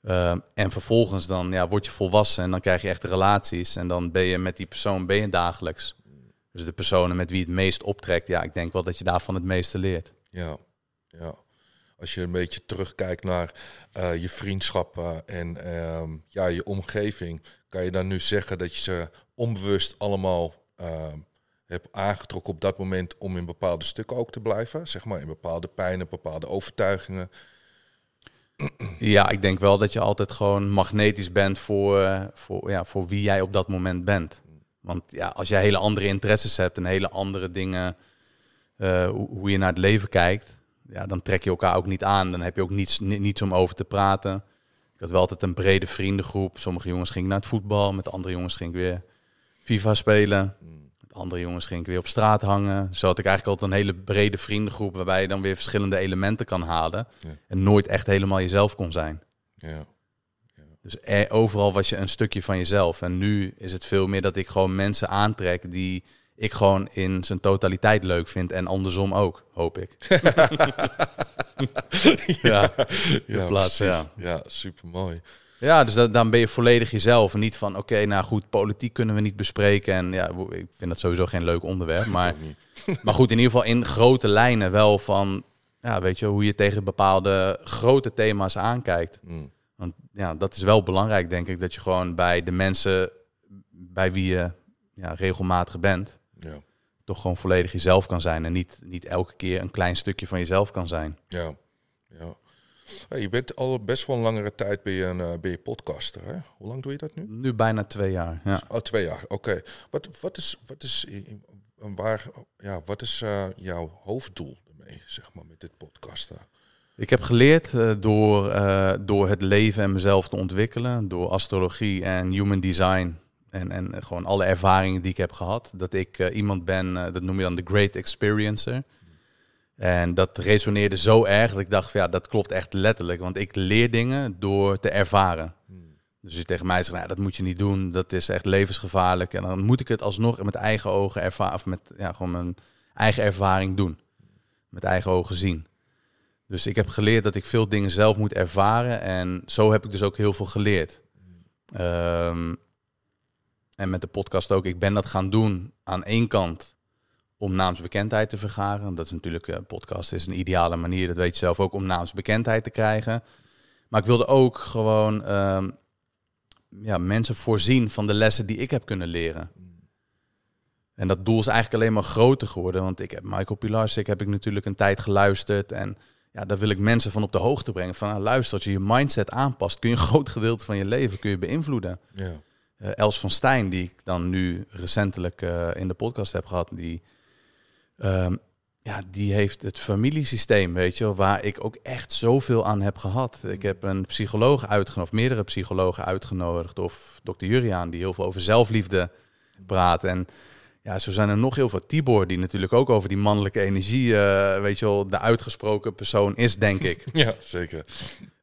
Ehm, en vervolgens dan ja, word je volwassen en dan krijg je echt relaties. En dan ben je met die persoon ben je dagelijks. Dus de personen met wie het meest optrekt, ja, ik denk wel dat je daarvan het meeste leert. Ja, ja. Als je een beetje terugkijkt naar eh, je vriendschappen en ehm, ja, je omgeving, kan je dan nu zeggen dat je ze onbewust allemaal hebt aangetrokken op dat moment om in bepaalde stukken ook te blijven? Zeg maar in bepaalde pijnen, bepaalde overtuigingen. Ja, ik denk wel dat je altijd gewoon magnetisch bent voor, eh, voor, ja, voor wie jij op dat moment bent. Want ja, als jij hele andere interesses hebt en hele andere dingen, eh, hoe, je naar het leven kijkt, ja, dan trek je elkaar ook niet aan. Dan heb je ook niets, ni- niets om over te praten. Ik had wel altijd een brede vriendengroep. Sommige jongens gingen naar het voetbal, met andere jongens ging ik weer FIFA spelen. Andere jongens ging ik weer op straat hangen. Zo had ik eigenlijk altijd een hele brede vriendengroep waarbij je dan weer verschillende elementen kan halen. Ja. En nooit echt helemaal jezelf kon zijn. Ja, Dus er, overal was je een stukje van jezelf. En nu is het veel meer dat ik gewoon mensen aantrek die ik gewoon in zijn totaliteit leuk vind. En andersom ook, hoop ik. ja. ja, plaats, ja. ja, super mooi. Ja, dus dat, dan ben je volledig jezelf. En niet van, oké, nou goed, politiek kunnen we niet bespreken. En ja, ik vind dat sowieso geen leuk onderwerp. Maar, maar goed, in ieder geval in grote lijnen wel van... Ja, weet je, hoe je tegen bepaalde grote thema's aankijkt. Mm. Want ja, dat is wel belangrijk, denk ik, dat je gewoon bij de mensen bij wie je ja, regelmatig bent, Ja, toch gewoon volledig jezelf kan zijn. En niet, niet elke keer een klein stukje van jezelf kan zijn. ja, ja. Je bent al best wel een langere tijd je, een, eh, ben je podcaster. Hè? Hoe lang doe je dat nu? Nu bijna twee jaar. Ja. Oh, twee jaar, oké. Wat, wat is, wat is, waar, ja, wat is eh, jouw hoofddoel ermee, zeg maar, met dit podcasten? Ik heb geleerd eh, door, door het leven en mezelf te ontwikkelen, door astrologie en human design. En, en gewoon alle ervaringen die ik heb gehad. Dat ik iemand ben, dat noem je dan de great experiencer. En dat resoneerde zo erg dat ik dacht, ja, dat klopt echt letterlijk. Want ik leer dingen door te ervaren. Dus als je tegen mij zegt, nou, dat moet je niet doen, dat is echt levensgevaarlijk. En dan moet ik het alsnog met eigen ogen ervaren, of met ja, gewoon mijn eigen ervaring doen. Met eigen ogen zien. Dus ik heb geleerd dat ik veel dingen zelf moet ervaren. En zo heb ik dus ook heel veel geleerd. Ehm, en met de podcast ook. Ik ben dat gaan doen aan één kant om naamsbekendheid te vergaren. Dat is natuurlijk, een podcast is een ideale manier, dat weet je zelf ook, om naamsbekendheid te krijgen. Maar ik wilde ook gewoon ehm, ja, mensen voorzien van de lessen die ik heb kunnen leren. En dat doel is eigenlijk alleen maar groter geworden. Want ik heb Michael Pilarsik heb ik natuurlijk een tijd geluisterd. En ja, daar wil ik mensen van op de hoogte brengen. Van nou, luister, als je je mindset aanpast, kun je een groot gedeelte van je leven kun je beïnvloeden. Ja. Eh, Els van Stijn, die ik dan nu recentelijk eh, in de podcast heb gehad, die, ehm, ja, die heeft het familiesysteem, weet je, wel, waar ik ook echt zoveel aan heb gehad. Ik heb een psycholoog uitgenodigd, meerdere psychologen uitgenodigd, of dokter Juriaan, die heel veel over zelfliefde praat. En ja, zo zijn er nog heel veel. Tibor, die natuurlijk ook over die mannelijke energie, eh, weet je wel, de uitgesproken persoon is, denk ik. ja, zeker.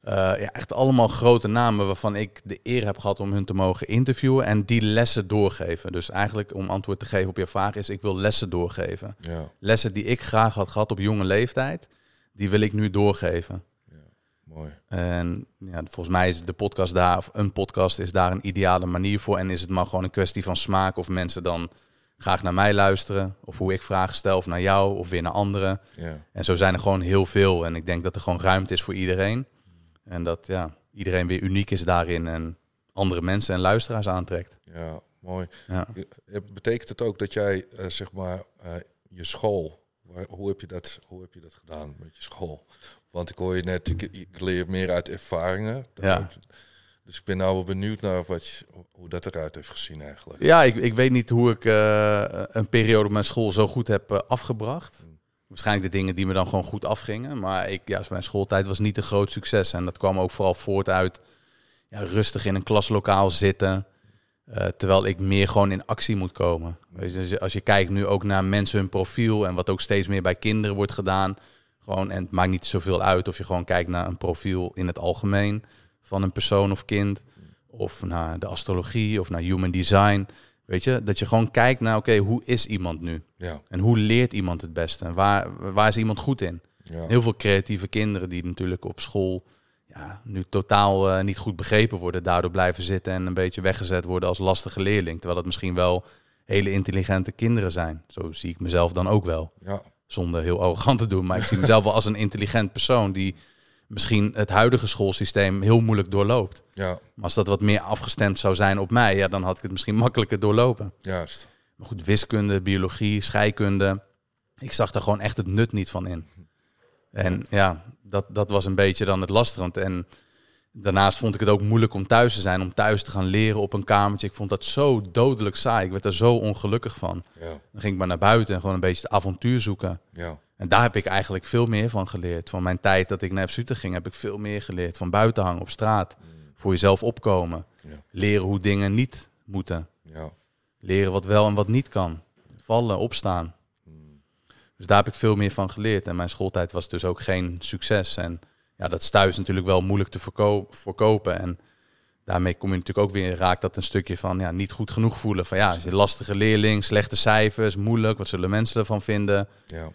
Uh, ja, echt allemaal grote namen waarvan ik de eer heb gehad om hun te mogen interviewen en die lessen doorgeven. Dus eigenlijk om antwoord te geven op je vraag is, ik wil lessen doorgeven. Ja, Lessen die ik graag had gehad op jonge leeftijd, die wil ik nu doorgeven. mooi. En ja, volgens mij is de podcast daar, of een podcast is daar een ideale manier voor. En is het maar gewoon een kwestie van smaak of mensen dan graag naar mij luisteren. Of hoe ik vragen stel, of naar jou, of weer naar anderen. Ja, En zo zijn er gewoon heel veel. En ik denk dat er gewoon ruimte is voor iedereen. En dat ja, iedereen weer uniek is daarin en andere mensen en luisteraars aantrekt. ja, mooi. Ja. Betekent het ook dat jij, eh, zeg maar, eh, je school, waar, hoe, heb je dat, hoe heb je dat gedaan met je school? Want ik hoor je net, ik, ik leer meer uit ervaringen. Ja. Dus ik ben nou wel benieuwd naar wat je, hoe dat eruit heeft gezien eigenlijk. Ja, ik, ik weet niet hoe ik eh, een periode op mijn school zo goed heb afgebracht. Waarschijnlijk de dingen die me dan gewoon goed afgingen. Maar ik, ja, mijn schooltijd was niet een groot succes. En dat kwam ook vooral voort uit ja, rustig in een klaslokaal zitten. eh, terwijl ik meer gewoon in actie moet komen. Als je kijkt nu ook naar mensen hun profiel en wat ook steeds meer bij kinderen wordt gedaan. Gewoon, en het maakt niet zoveel uit of je gewoon kijkt naar een profiel in het algemeen van een persoon of kind. Of naar de astrologie of naar human design. Weet je, dat je gewoon kijkt naar, oké, hoe is iemand nu? Ja, En hoe leert iemand het beste? En waar, waar is iemand goed in? ja, Heel veel creatieve kinderen die natuurlijk op school ja, nu totaal eh, niet goed begrepen worden. Daardoor blijven zitten en een beetje weggezet worden als lastige leerling. Terwijl het misschien wel hele intelligente kinderen zijn. Zo zie ik mezelf dan ook wel. ja, Zonder heel arrogant te doen. Maar ik zie mezelf wel als een intelligent persoon die misschien het huidige schoolsysteem heel moeilijk doorloopt. ja, Maar als dat wat meer afgestemd zou zijn op mij, ja, dan had ik het misschien makkelijker doorlopen. juist. Maar goed, wiskunde, biologie, scheikunde. Ik zag daar gewoon echt het nut niet van in. En ja, dat, dat was een beetje dan het lastige. Want En daarnaast vond ik het ook moeilijk om thuis te zijn. Om thuis te gaan leren op een kamertje. Ik vond dat zo dodelijk saai. Ik werd er zo ongelukkig van. Ja, Dan ging ik maar naar buiten en gewoon een beetje het avontuur zoeken. ja, En daar heb ik eigenlijk veel meer van geleerd. Van mijn tijd dat ik naar F ging, heb ik veel meer geleerd. Van buiten hangen op straat. Voor jezelf opkomen. Ja. Leren hoe dingen niet moeten. ja, Leren wat wel en wat niet kan. Vallen, opstaan. Dus daar heb ik veel meer van geleerd. En mijn schooltijd was dus ook geen succes. En ja, dat is thuis natuurlijk wel moeilijk te verko- voorkopen. En daarmee kom je natuurlijk ook weer, raakt dat een stukje van ja, niet goed genoeg voelen. Van ja, als je lastige leerling, slechte cijfers, moeilijk. Wat zullen mensen ervan vinden? ja,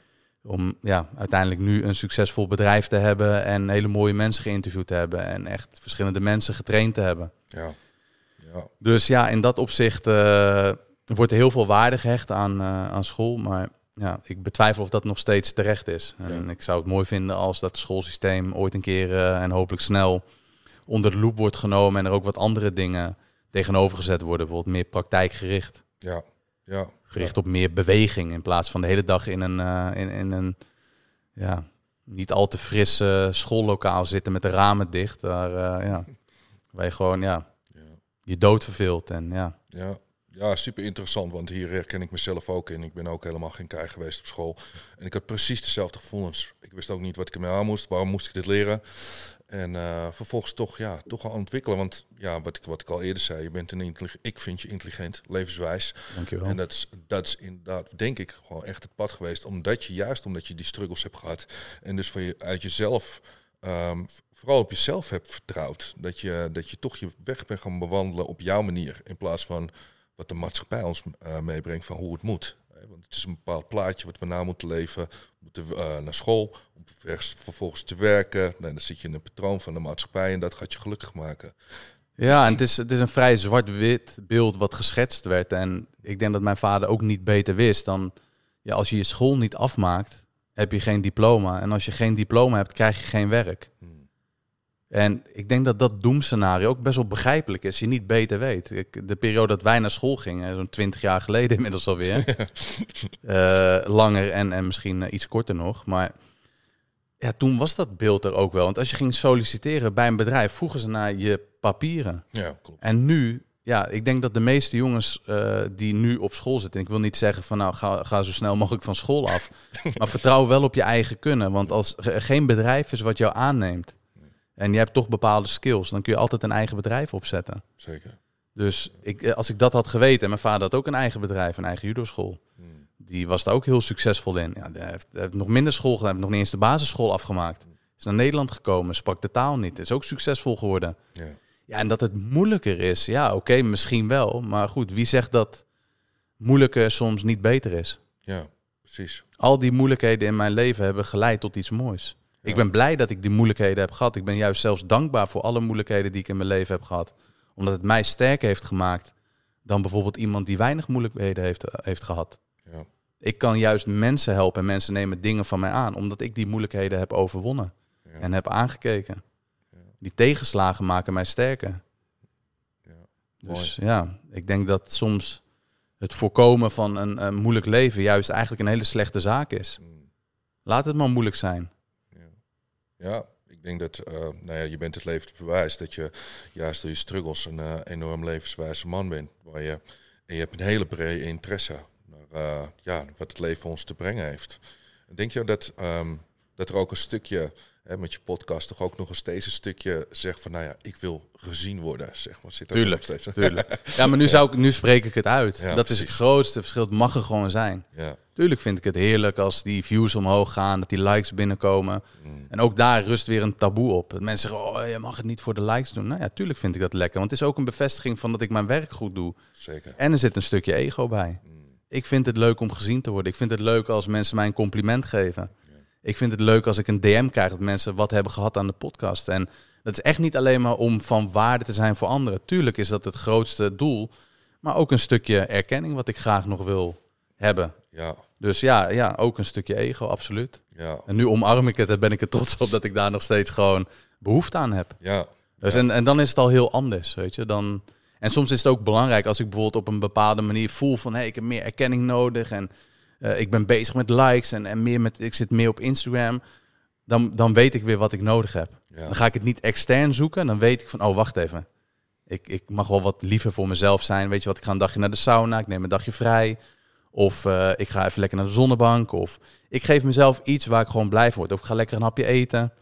Om ja, uiteindelijk nu een succesvol bedrijf te hebben. En hele mooie mensen geïnterviewd te hebben. En echt verschillende mensen getraind te hebben. ja, ja, Dus ja, in dat opzicht eh, wordt er heel veel waarde gehecht aan, eh, aan school. Maar ja, ik betwijfel of dat nog steeds terecht is. En Ja. ik zou het mooi vinden als dat schoolsysteem ooit een keer eh, en hopelijk snel onder de loep wordt genomen. En er ook wat andere dingen tegenover gezet worden. Bijvoorbeeld meer praktijkgericht. ja, ja, Gericht op meer beweging. In plaats van de hele dag in een, eh, in, in een ja, niet al te fris eh, schoollokaal zitten met de ramen dicht. Waar, eh, ja, waar je gewoon ja, ja. je dood verveelt. En ja, Ja, ja, super interessant, want hier herken ik mezelf ook in. Ik ben ook helemaal geen kei geweest op school. En ik had precies dezelfde gevoelens. Ik wist ook niet wat ik ermee aan moest, waarom moest ik dit leren. En eh, vervolgens toch, ja, toch gaan ontwikkelen. Want ja, wat ik, wat ik al eerder zei, je bent een intelligent, ik vind je intelligent, levenswijs. dankjewel. En dat is, dat is inderdaad, denk ik, gewoon echt het pad geweest. Omdat je, juist omdat je die struggles hebt gehad. En dus van je, uit jezelf, ehm, vooral op jezelf hebt vertrouwd. Dat je, dat je toch je weg bent gaan bewandelen op jouw manier. In plaats van wat de maatschappij ons eh, meebrengt van hoe het moet. Want het is een bepaald plaatje wat we na moeten leven. We moeten eh, naar school om vervolgens te werken. Nou, dan zit je in een patroon van de maatschappij en dat gaat je gelukkig maken. Ja, en het is, het is een vrij zwart-wit beeld wat geschetst werd. En ik denk dat mijn vader ook niet beter wist dan... Ja, als je je school niet afmaakt, heb je geen diploma. En als je geen diploma hebt, krijg je geen werk. En ik denk dat dat doemscenario ook best wel begrijpelijk is. Je niet beter weet. Ik, de periode dat wij naar school gingen, zo'n 20 jaar geleden inmiddels alweer. eh langer en, en misschien eh, iets korter nog. Maar ja, toen was dat beeld er ook wel. Want als je ging solliciteren bij een bedrijf, vroegen ze naar je papieren. Ja, klopt. En nu, ja, ik denk dat de meeste jongens eh, die nu op school zitten, ik wil niet zeggen van nou ga, ga zo snel mogelijk van school af, maar vertrouw wel op je eigen kunnen. Want als er geen bedrijf is wat jou aanneemt en je hebt toch bepaalde skills, dan kun je altijd een eigen bedrijf opzetten. Zeker. Dus ik, eh, als ik dat had geweten, en mijn vader had ook een eigen bedrijf, een eigen judoschool. Hmm. Die was daar ook heel succesvol in. Ja, hij heeft, hij heeft nog minder school gedaan, heeft nog niet eens de basisschool afgemaakt. Is naar Nederland gekomen, sprak de taal niet. Is ook succesvol geworden. Ja. Ja, en dat het moeilijker is, ja, oké, misschien wel. Maar goed, wie zegt dat moeilijker soms niet beter is? ja, precies. Al die moeilijkheden in mijn leven hebben geleid tot iets moois. Ik ben blij dat ik die moeilijkheden heb gehad. Ik ben juist zelfs dankbaar voor alle moeilijkheden die ik in mijn leven heb gehad. Omdat het mij sterker heeft gemaakt dan bijvoorbeeld iemand die weinig moeilijkheden heeft, heeft gehad. Ja. Ik kan juist mensen helpen en mensen nemen dingen van mij aan, omdat ik die moeilijkheden heb overwonnen Ja. en heb aangekeken. Die tegenslagen maken mij sterker. Dus ja, ik denk dat soms het voorkomen van een, een moeilijk leven juist eigenlijk een hele slechte zaak is. Mm. Laat het maar moeilijk zijn. Ja, ik denk dat eh, nou ja, je bent het leven bewijs dat je juist door je struggles een eh, enorm levenswijze man bent. Waar je, en je hebt een hele brede interesse naar eh, ja, wat het leven ons te brengen heeft. Denk je dat, ehm, dat er ook een stukje, hè, met je podcast, toch ook nog eens steeds een stukje zegt van, nou ja, ik wil gezien worden, zeg maar. Zit er Tuurlijk, nog steeds? tuurlijk. Ja, maar nu, zou ik, nu spreek ik het uit. Ja, dat is het grootste verschil. Het mag er gewoon zijn. Ja, Tuurlijk vind ik het heerlijk als die views omhoog gaan, dat die likes binnenkomen. Mm. En ook daar rust weer een taboe op. Dat mensen zeggen, oh, je mag het niet voor de likes doen. Nou ja, tuurlijk vind ik dat lekker. Want het is ook een bevestiging van dat ik mijn werk goed doe. zeker. En er zit een stukje ego bij. Mm. Ik vind het leuk om gezien te worden. Ik vind het leuk als mensen mij een compliment geven. Ik vind het leuk als ik een DM krijg dat mensen wat hebben gehad aan de podcast. En dat is echt niet alleen maar om van waarde te zijn voor anderen. Tuurlijk is dat het grootste doel. Maar ook een stukje erkenning wat ik graag nog wil hebben. Ja, Dus ja, ja ook een stukje ego, absoluut. ja, En nu omarm ik het en ben ik er trots op dat ik daar nog steeds gewoon behoefte aan heb. ja. Dus Ja. en, en dan is het al heel anders, weet je. Dan, en soms is het ook belangrijk als ik bijvoorbeeld op een bepaalde manier voel van... hé, hey, ik heb meer erkenning nodig en eh, ik ben bezig met likes en, en meer met, ik zit meer op Instagram. Dan, dan weet ik weer wat ik nodig heb. Ja. Dan ga ik het niet extern zoeken. Dan weet ik van, oh, wacht even. Ik, ik mag wel wat liever voor mezelf zijn. Weet je wat, ik ga een dagje naar de sauna, ik neem een dagje vrij. Of eh, ik ga even lekker naar de zonnebank. Of ik geef mezelf iets waar ik gewoon blij van word. Of ik ga lekker een hapje eten.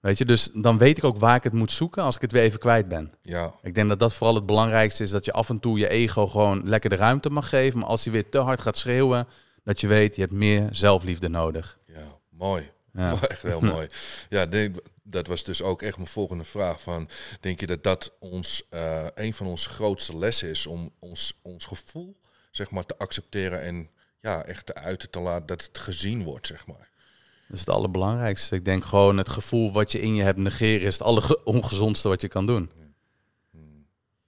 Weet je, dus dan weet ik ook waar ik het moet zoeken als ik het weer even kwijt ben. Ja, Ik denk dat dat vooral het belangrijkste is. Dat je af en toe je ego gewoon lekker de ruimte mag geven. Maar als hij weer te hard gaat schreeuwen, dat je weet, je hebt meer zelfliefde nodig. ja, mooi. Ja. Echt heel mooi. Ja, denk, dat was dus ook echt mijn volgende vraag. Van, denk je dat dat ons, eh, een van onze grootste lessen is om ons, ons gevoel zeg maar, te accepteren en ja, echt te uiten te laten dat het gezien wordt, zeg maar. Dat is het allerbelangrijkste. Ik denk gewoon het gevoel wat je in je hebt negeren is het allerongezondste wat je kan doen.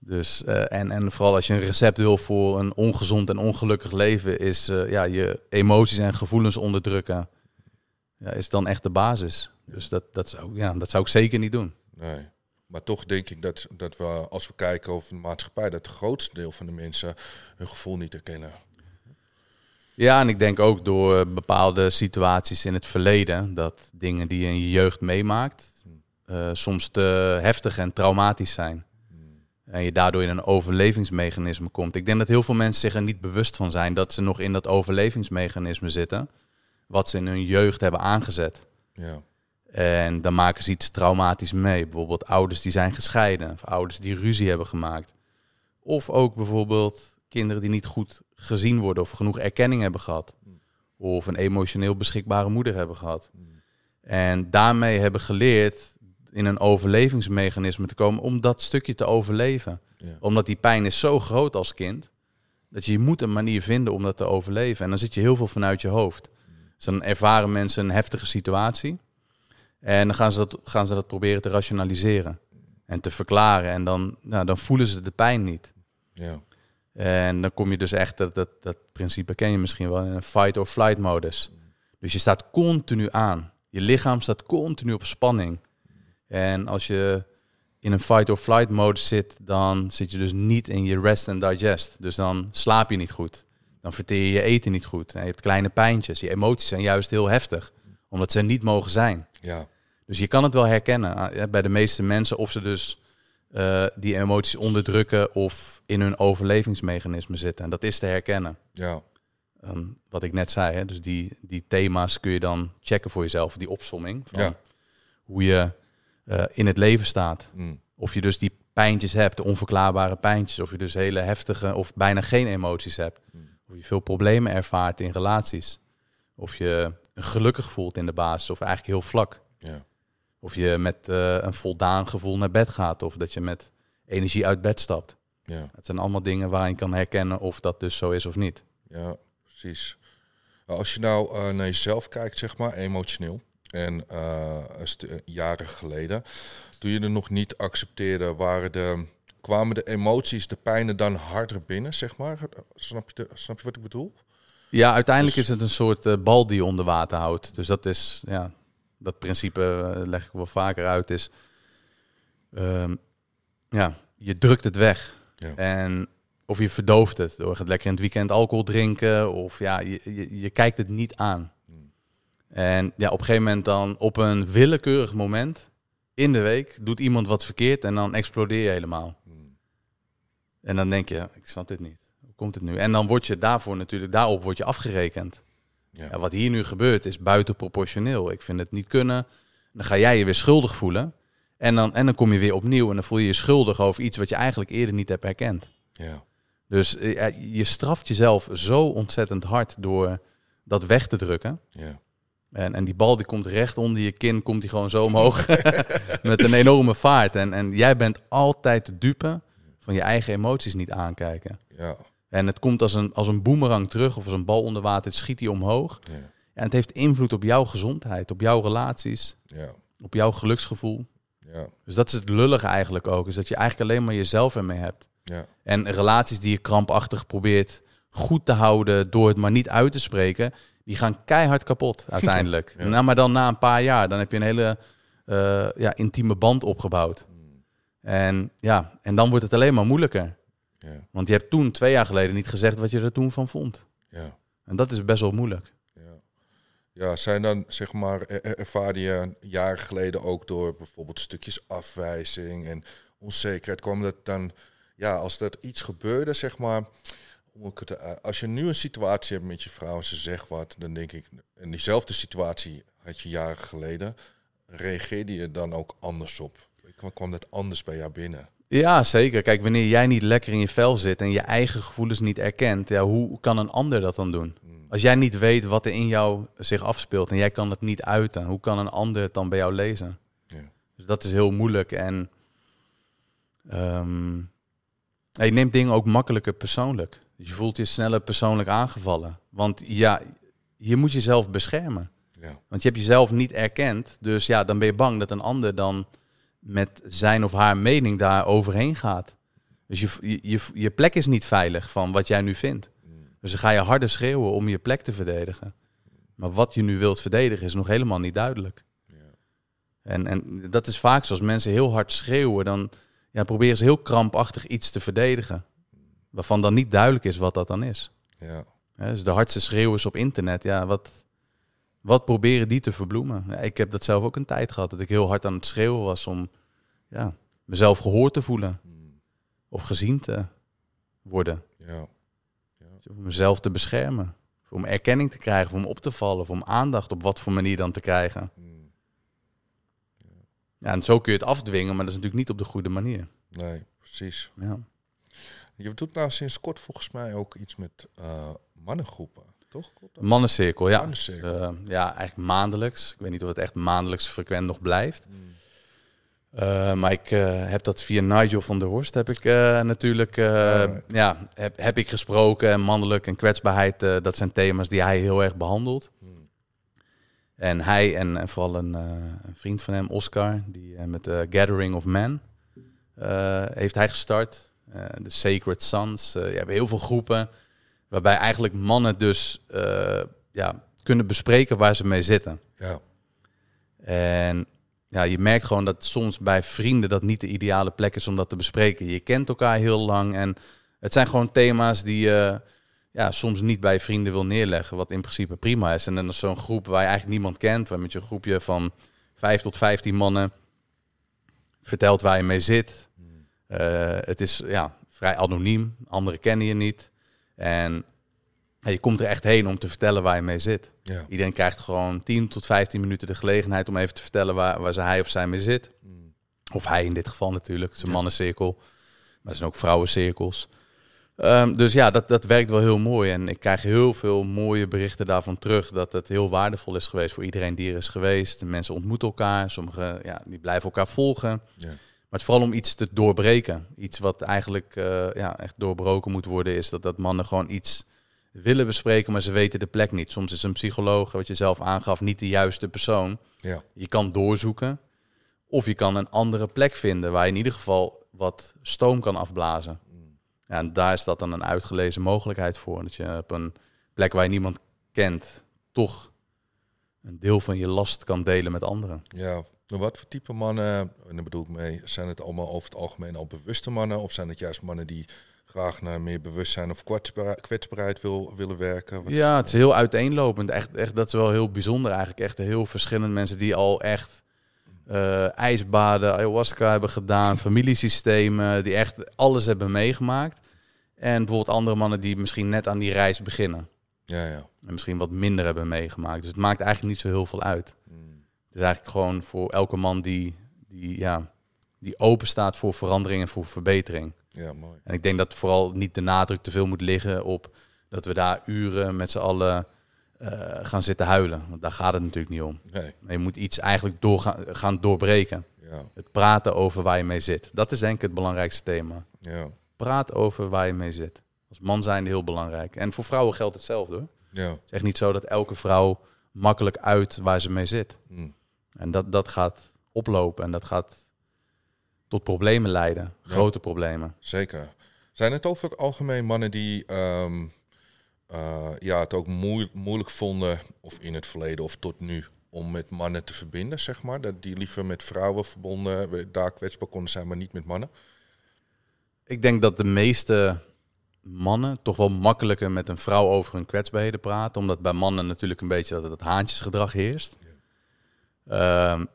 Dus, eh, en, en vooral als je een recept wil voor een ongezond en ongelukkig leven, is eh, ja, je emoties en gevoelens onderdrukken. Ja, is dan echt de basis. Dus dat, dat, zou, ja, dat zou ik zeker niet doen. Nee. Maar toch denk ik dat, dat we, als we kijken over de maatschappij, dat het grootste deel van de mensen hun gevoel niet herkennen. Ja, en ik denk ook door bepaalde situaties in het verleden, dat dingen die je in je jeugd meemaakt, eh, soms te heftig en traumatisch zijn. En je daardoor in een overlevingsmechanisme komt. Ik denk dat heel veel mensen zich er niet bewust van zijn dat ze nog in dat overlevingsmechanisme zitten, wat ze in hun jeugd hebben aangezet. Ja, En dan maken ze iets traumatisch mee. Bijvoorbeeld ouders die zijn gescheiden. Of ouders die ruzie hebben gemaakt. Of ook bijvoorbeeld kinderen die niet goed gezien worden of genoeg erkenning hebben gehad. Of een emotioneel beschikbare moeder hebben gehad. En daarmee hebben geleerd in een overlevingsmechanisme te komen om dat stukje te overleven. Ja. Omdat die pijn is zo groot als kind. Dat je, je moet een manier vinden om dat te overleven. En dan zit je heel veel vanuit je hoofd. Dus dan ervaren mensen een heftige situatie. En dan gaan ze dat, gaan ze dat proberen te rationaliseren. En te verklaren. En dan, nou, dan voelen ze de pijn niet. ja, En dan kom je dus echt, dat, dat, dat principe ken je misschien wel, in een fight or flight modus. Dus je staat continu aan. Je lichaam staat continu op spanning. En als je in een fight or flight mode zit, dan zit je dus niet in je rest and digest. Dus dan slaap je niet goed. Dan verteer je je eten niet goed. En je hebt kleine pijntjes. Je emoties zijn juist heel heftig, omdat ze niet mogen zijn. Ja, Dus je kan het wel herkennen ah, bij de meeste mensen of ze dus eh, die emoties onderdrukken of in hun overlevingsmechanisme zitten. En dat is te herkennen. ja, Ehm, wat ik net zei, hè? dus die, die thema's kun je dan checken voor jezelf, die opsomming van Ja. hoe je eh, in het leven staat. mm, Of je dus die pijntjes hebt, de onverklaarbare pijntjes, of je dus hele heftige of bijna geen emoties hebt. Mm. Of je veel problemen ervaart in relaties. Of je gelukkig voelt in de basis, of eigenlijk heel vlak. ja, Of je met eh, een voldaan gevoel naar bed gaat, of dat je met energie uit bed stapt. ja, Het zijn allemaal dingen waarin je kan herkennen of dat dus zo is of niet. ja, precies. Als je nou eh, naar jezelf kijkt, zeg maar, emotioneel, en eh, jaren geleden, toen je er nog niet accepteerde, waren de, kwamen de emoties, de pijnen dan harder binnen, zeg maar? Snap je, de, snap je wat ik bedoel? Ja, uiteindelijk Dus- is het een soort eh, bal die je onder water houdt. Dus dat is, ja, dat principe eh, leg ik wel vaker uit, is, ehm, ja, je drukt het weg. Ja. En of je verdooft het door het lekker in het weekend alcohol drinken, of ja, je, je, je kijkt het niet aan. Hmm. En ja, op een gegeven moment dan, op een willekeurig moment in de week, doet iemand wat verkeerd en dan explodeer je helemaal. Mm, En dan denk je, ik snap dit niet. Hoe komt het nu? En dan word je daarvoor natuurlijk, daarop word je afgerekend. Ja. Ja, wat hier nu gebeurt is buitenproportioneel. Ik vind het niet kunnen. Dan ga jij je weer schuldig voelen. En dan, en dan kom je weer opnieuw en dan voel je je schuldig over iets wat je eigenlijk eerder niet hebt herkend. ja, Dus eh, je straft jezelf zo ontzettend hard door dat weg te drukken. ja, En, en die bal die komt recht onder je kin, komt die gewoon zo omhoog met een enorme vaart. En, en jij bent altijd de dupe van je eigen emoties niet aankijken. ja, En het komt als een, als een boemerang terug of als een bal onder water, het schiet die omhoog. ja, En het heeft invloed op jouw gezondheid, op jouw relaties, ja, op jouw geluksgevoel. ja, Dus dat is het lullige eigenlijk ook, is dat je eigenlijk alleen maar jezelf ermee hebt. ja, En relaties die je krampachtig probeert goed te houden door het maar niet uit te spreken, die gaan keihard kapot uiteindelijk. Ja. nou, maar dan na een paar jaar, dan heb je een hele eh, ja, intieme band opgebouwd. mm, En ja, en dan wordt het alleen maar moeilijker. ja, Want je hebt toen, twee jaar geleden, niet gezegd wat je er toen van vond. ja. En dat is best wel moeilijk. Ja. ja, zijn dan zeg maar, er- er- ervaarde je jaren geleden ook door bijvoorbeeld stukjes afwijzing en onzekerheid, kwam dat dan, ja, als er iets gebeurde, zeg maar, hoe moet ik het, eh, als je nu een situatie hebt met je vrouw en ze zegt wat, dan denk ik, in diezelfde situatie had je jaren geleden, reageerde je dan ook anders op? Kwam- Kwam dat anders bij jou binnen? Ja, zeker. Kijk, wanneer jij niet lekker in je vel zit en je eigen gevoelens niet erkent, ja, hoe kan een ander dat dan doen? Mm, Als jij niet weet wat er in jou zich afspeelt en jij kan het niet uiten, hoe kan een ander het dan bij jou lezen? Ja. Dus dat is heel moeilijk en ehm, ja, je neemt dingen ook makkelijker persoonlijk. Je voelt je sneller persoonlijk aangevallen. Want ja, je moet jezelf beschermen. Ja, Want je hebt jezelf niet erkend. Dus ja, dan ben je bang dat een ander dan met zijn of haar mening daar overheen gaat. Dus je, je, je, je plek is niet veilig van wat jij nu vindt. mm, Dus dan ga je harder schreeuwen om je plek te verdedigen. Maar wat je nu wilt verdedigen is nog helemaal niet duidelijk. ja, En, en dat is vaak zoals mensen heel hard schreeuwen, dan ja, proberen ze heel krampachtig iets te verdedigen. Waarvan dan niet duidelijk is wat dat dan is. ja, dus de hardste schreeuwers op internet, ja, wat, wat proberen die te verbloemen? Ja, ik heb dat zelf ook een tijd gehad, dat ik heel hard aan het schreeuwen was om ja, mezelf gehoord te voelen mm, of gezien te worden. ja, Om mezelf te beschermen. Of om erkenning te krijgen, of om op te vallen, of om aandacht op wat voor manier dan te krijgen. mm. Ja, en zo kun je het afdwingen, maar dat is natuurlijk niet op de goede manier. nee, precies. Ja. Je doet nou sinds kort volgens mij ook iets met eh, mannengroepen, toch? Mannencirkel, ja. Mannencirkel. Eh, ja, eigenlijk maandelijks. Ik weet niet of het echt maandelijks frequent nog blijft. Mm. Eh, maar ik heb dat via Nigel van der Horst heb ik natuurlijk ja, heb, heb ik gesproken. En mannelijk en kwetsbaarheid, dat zijn thema's die hij heel erg behandelt. Mm. En hij en, en vooral een, een vriend van hem, Oscar, die met de Gathering of Men heeft hij gestart. Eh, De Sacred Sons. Eh, je hebt heel veel groepen waarbij eigenlijk mannen dus eh, ja, kunnen bespreken waar ze mee zitten. Ja, En ja, je merkt gewoon dat soms bij vrienden dat niet de ideale plek is om dat te bespreken. Je kent elkaar heel lang en het zijn gewoon thema's die je ja, soms niet bij vrienden wil neerleggen, wat in principe prima is. En dan is zo'n groep waar je eigenlijk niemand kent, waar met je groepje van 5 tot 15 mannen vertelt waar je mee zit. Eh, het is ja, vrij anoniem, anderen kennen je niet. En ja, je komt er echt heen om te vertellen waar je mee zit. Ja. Iedereen krijgt gewoon 10 tot 15 minuten de gelegenheid om even te vertellen waar, waar ze hij of zij mee zit. Of hij in dit geval natuurlijk. Het is een mannencirkel. Maar er zijn ook vrouwencirkels. Ehm, dus ja, dat, dat werkt wel heel mooi. En ik krijg heel veel mooie berichten daarvan terug. Dat het heel waardevol is geweest voor iedereen die er is geweest. De mensen ontmoeten elkaar. Sommigen ja, die blijven elkaar volgen. Ja. Maar het is vooral om iets te doorbreken. Iets wat eigenlijk eh, ja, echt doorbroken moet worden. Is dat, dat mannen gewoon iets willen bespreken, maar ze weten de plek niet. Soms is een psycholoog, wat je zelf aangaf, niet de juiste persoon. Ja. Je kan doorzoeken. Of je kan een andere plek vinden waar je in ieder geval wat stoom kan afblazen. Ja, en daar is dat dan een uitgelezen mogelijkheid voor. Dat je op een plek waar je niemand kent, toch een deel van je last kan delen met anderen. Ja, nou, wat voor type mannen, en daar bedoel ik mee, zijn het allemaal over het algemeen al bewuste mannen? Of zijn het juist mannen die graag naar meer bewustzijn of kwetsbaar- kwetsbaarheid wil, willen werken? Wat- Ja, het is heel uiteenlopend. Echt, echt, dat is wel heel bijzonder eigenlijk. Echt heel verschillende mensen die al echt eh, ijsbaden, ayahuasca hebben gedaan, familiesystemen, die echt alles hebben meegemaakt. En bijvoorbeeld andere mannen die misschien net aan die reis beginnen. Ja, ja. En misschien wat minder hebben meegemaakt. Dus het maakt eigenlijk niet zo heel veel uit. Mm. Het is eigenlijk gewoon voor elke man die, die, ja, die open staat voor verandering en voor verbetering. Ja, mooi. En ik denk dat vooral niet de nadruk te veel moet liggen op dat we daar uren met z'n allen eh, gaan zitten huilen. Want daar gaat het natuurlijk niet om. Nee, Maar je moet iets eigenlijk doorgaan, gaan doorbreken. ja, Het praten over waar je mee zit. Dat is denk ik het belangrijkste thema. ja, Praat over waar je mee zit. Als man zijn heel belangrijk. En voor vrouwen geldt hetzelfde hoor. ja. Het is echt niet zo dat elke vrouw makkelijk uit waar ze mee zit. Mm. En dat, dat gaat oplopen en dat gaat tot problemen leiden. Ja. Grote problemen. Zeker. Zijn het over het algemeen mannen die ehm, eh, ja, het ook moe- moeilijk vonden, of in het verleden of tot nu, om met mannen te verbinden, zeg maar? Dat die liever met vrouwen verbonden, daar kwetsbaar konden zijn, maar niet met mannen? Ik denk dat de meeste mannen toch wel makkelijker met een vrouw over hun kwetsbaarheden praten. Omdat bij mannen natuurlijk een beetje dat het haantjesgedrag heerst. Ehm,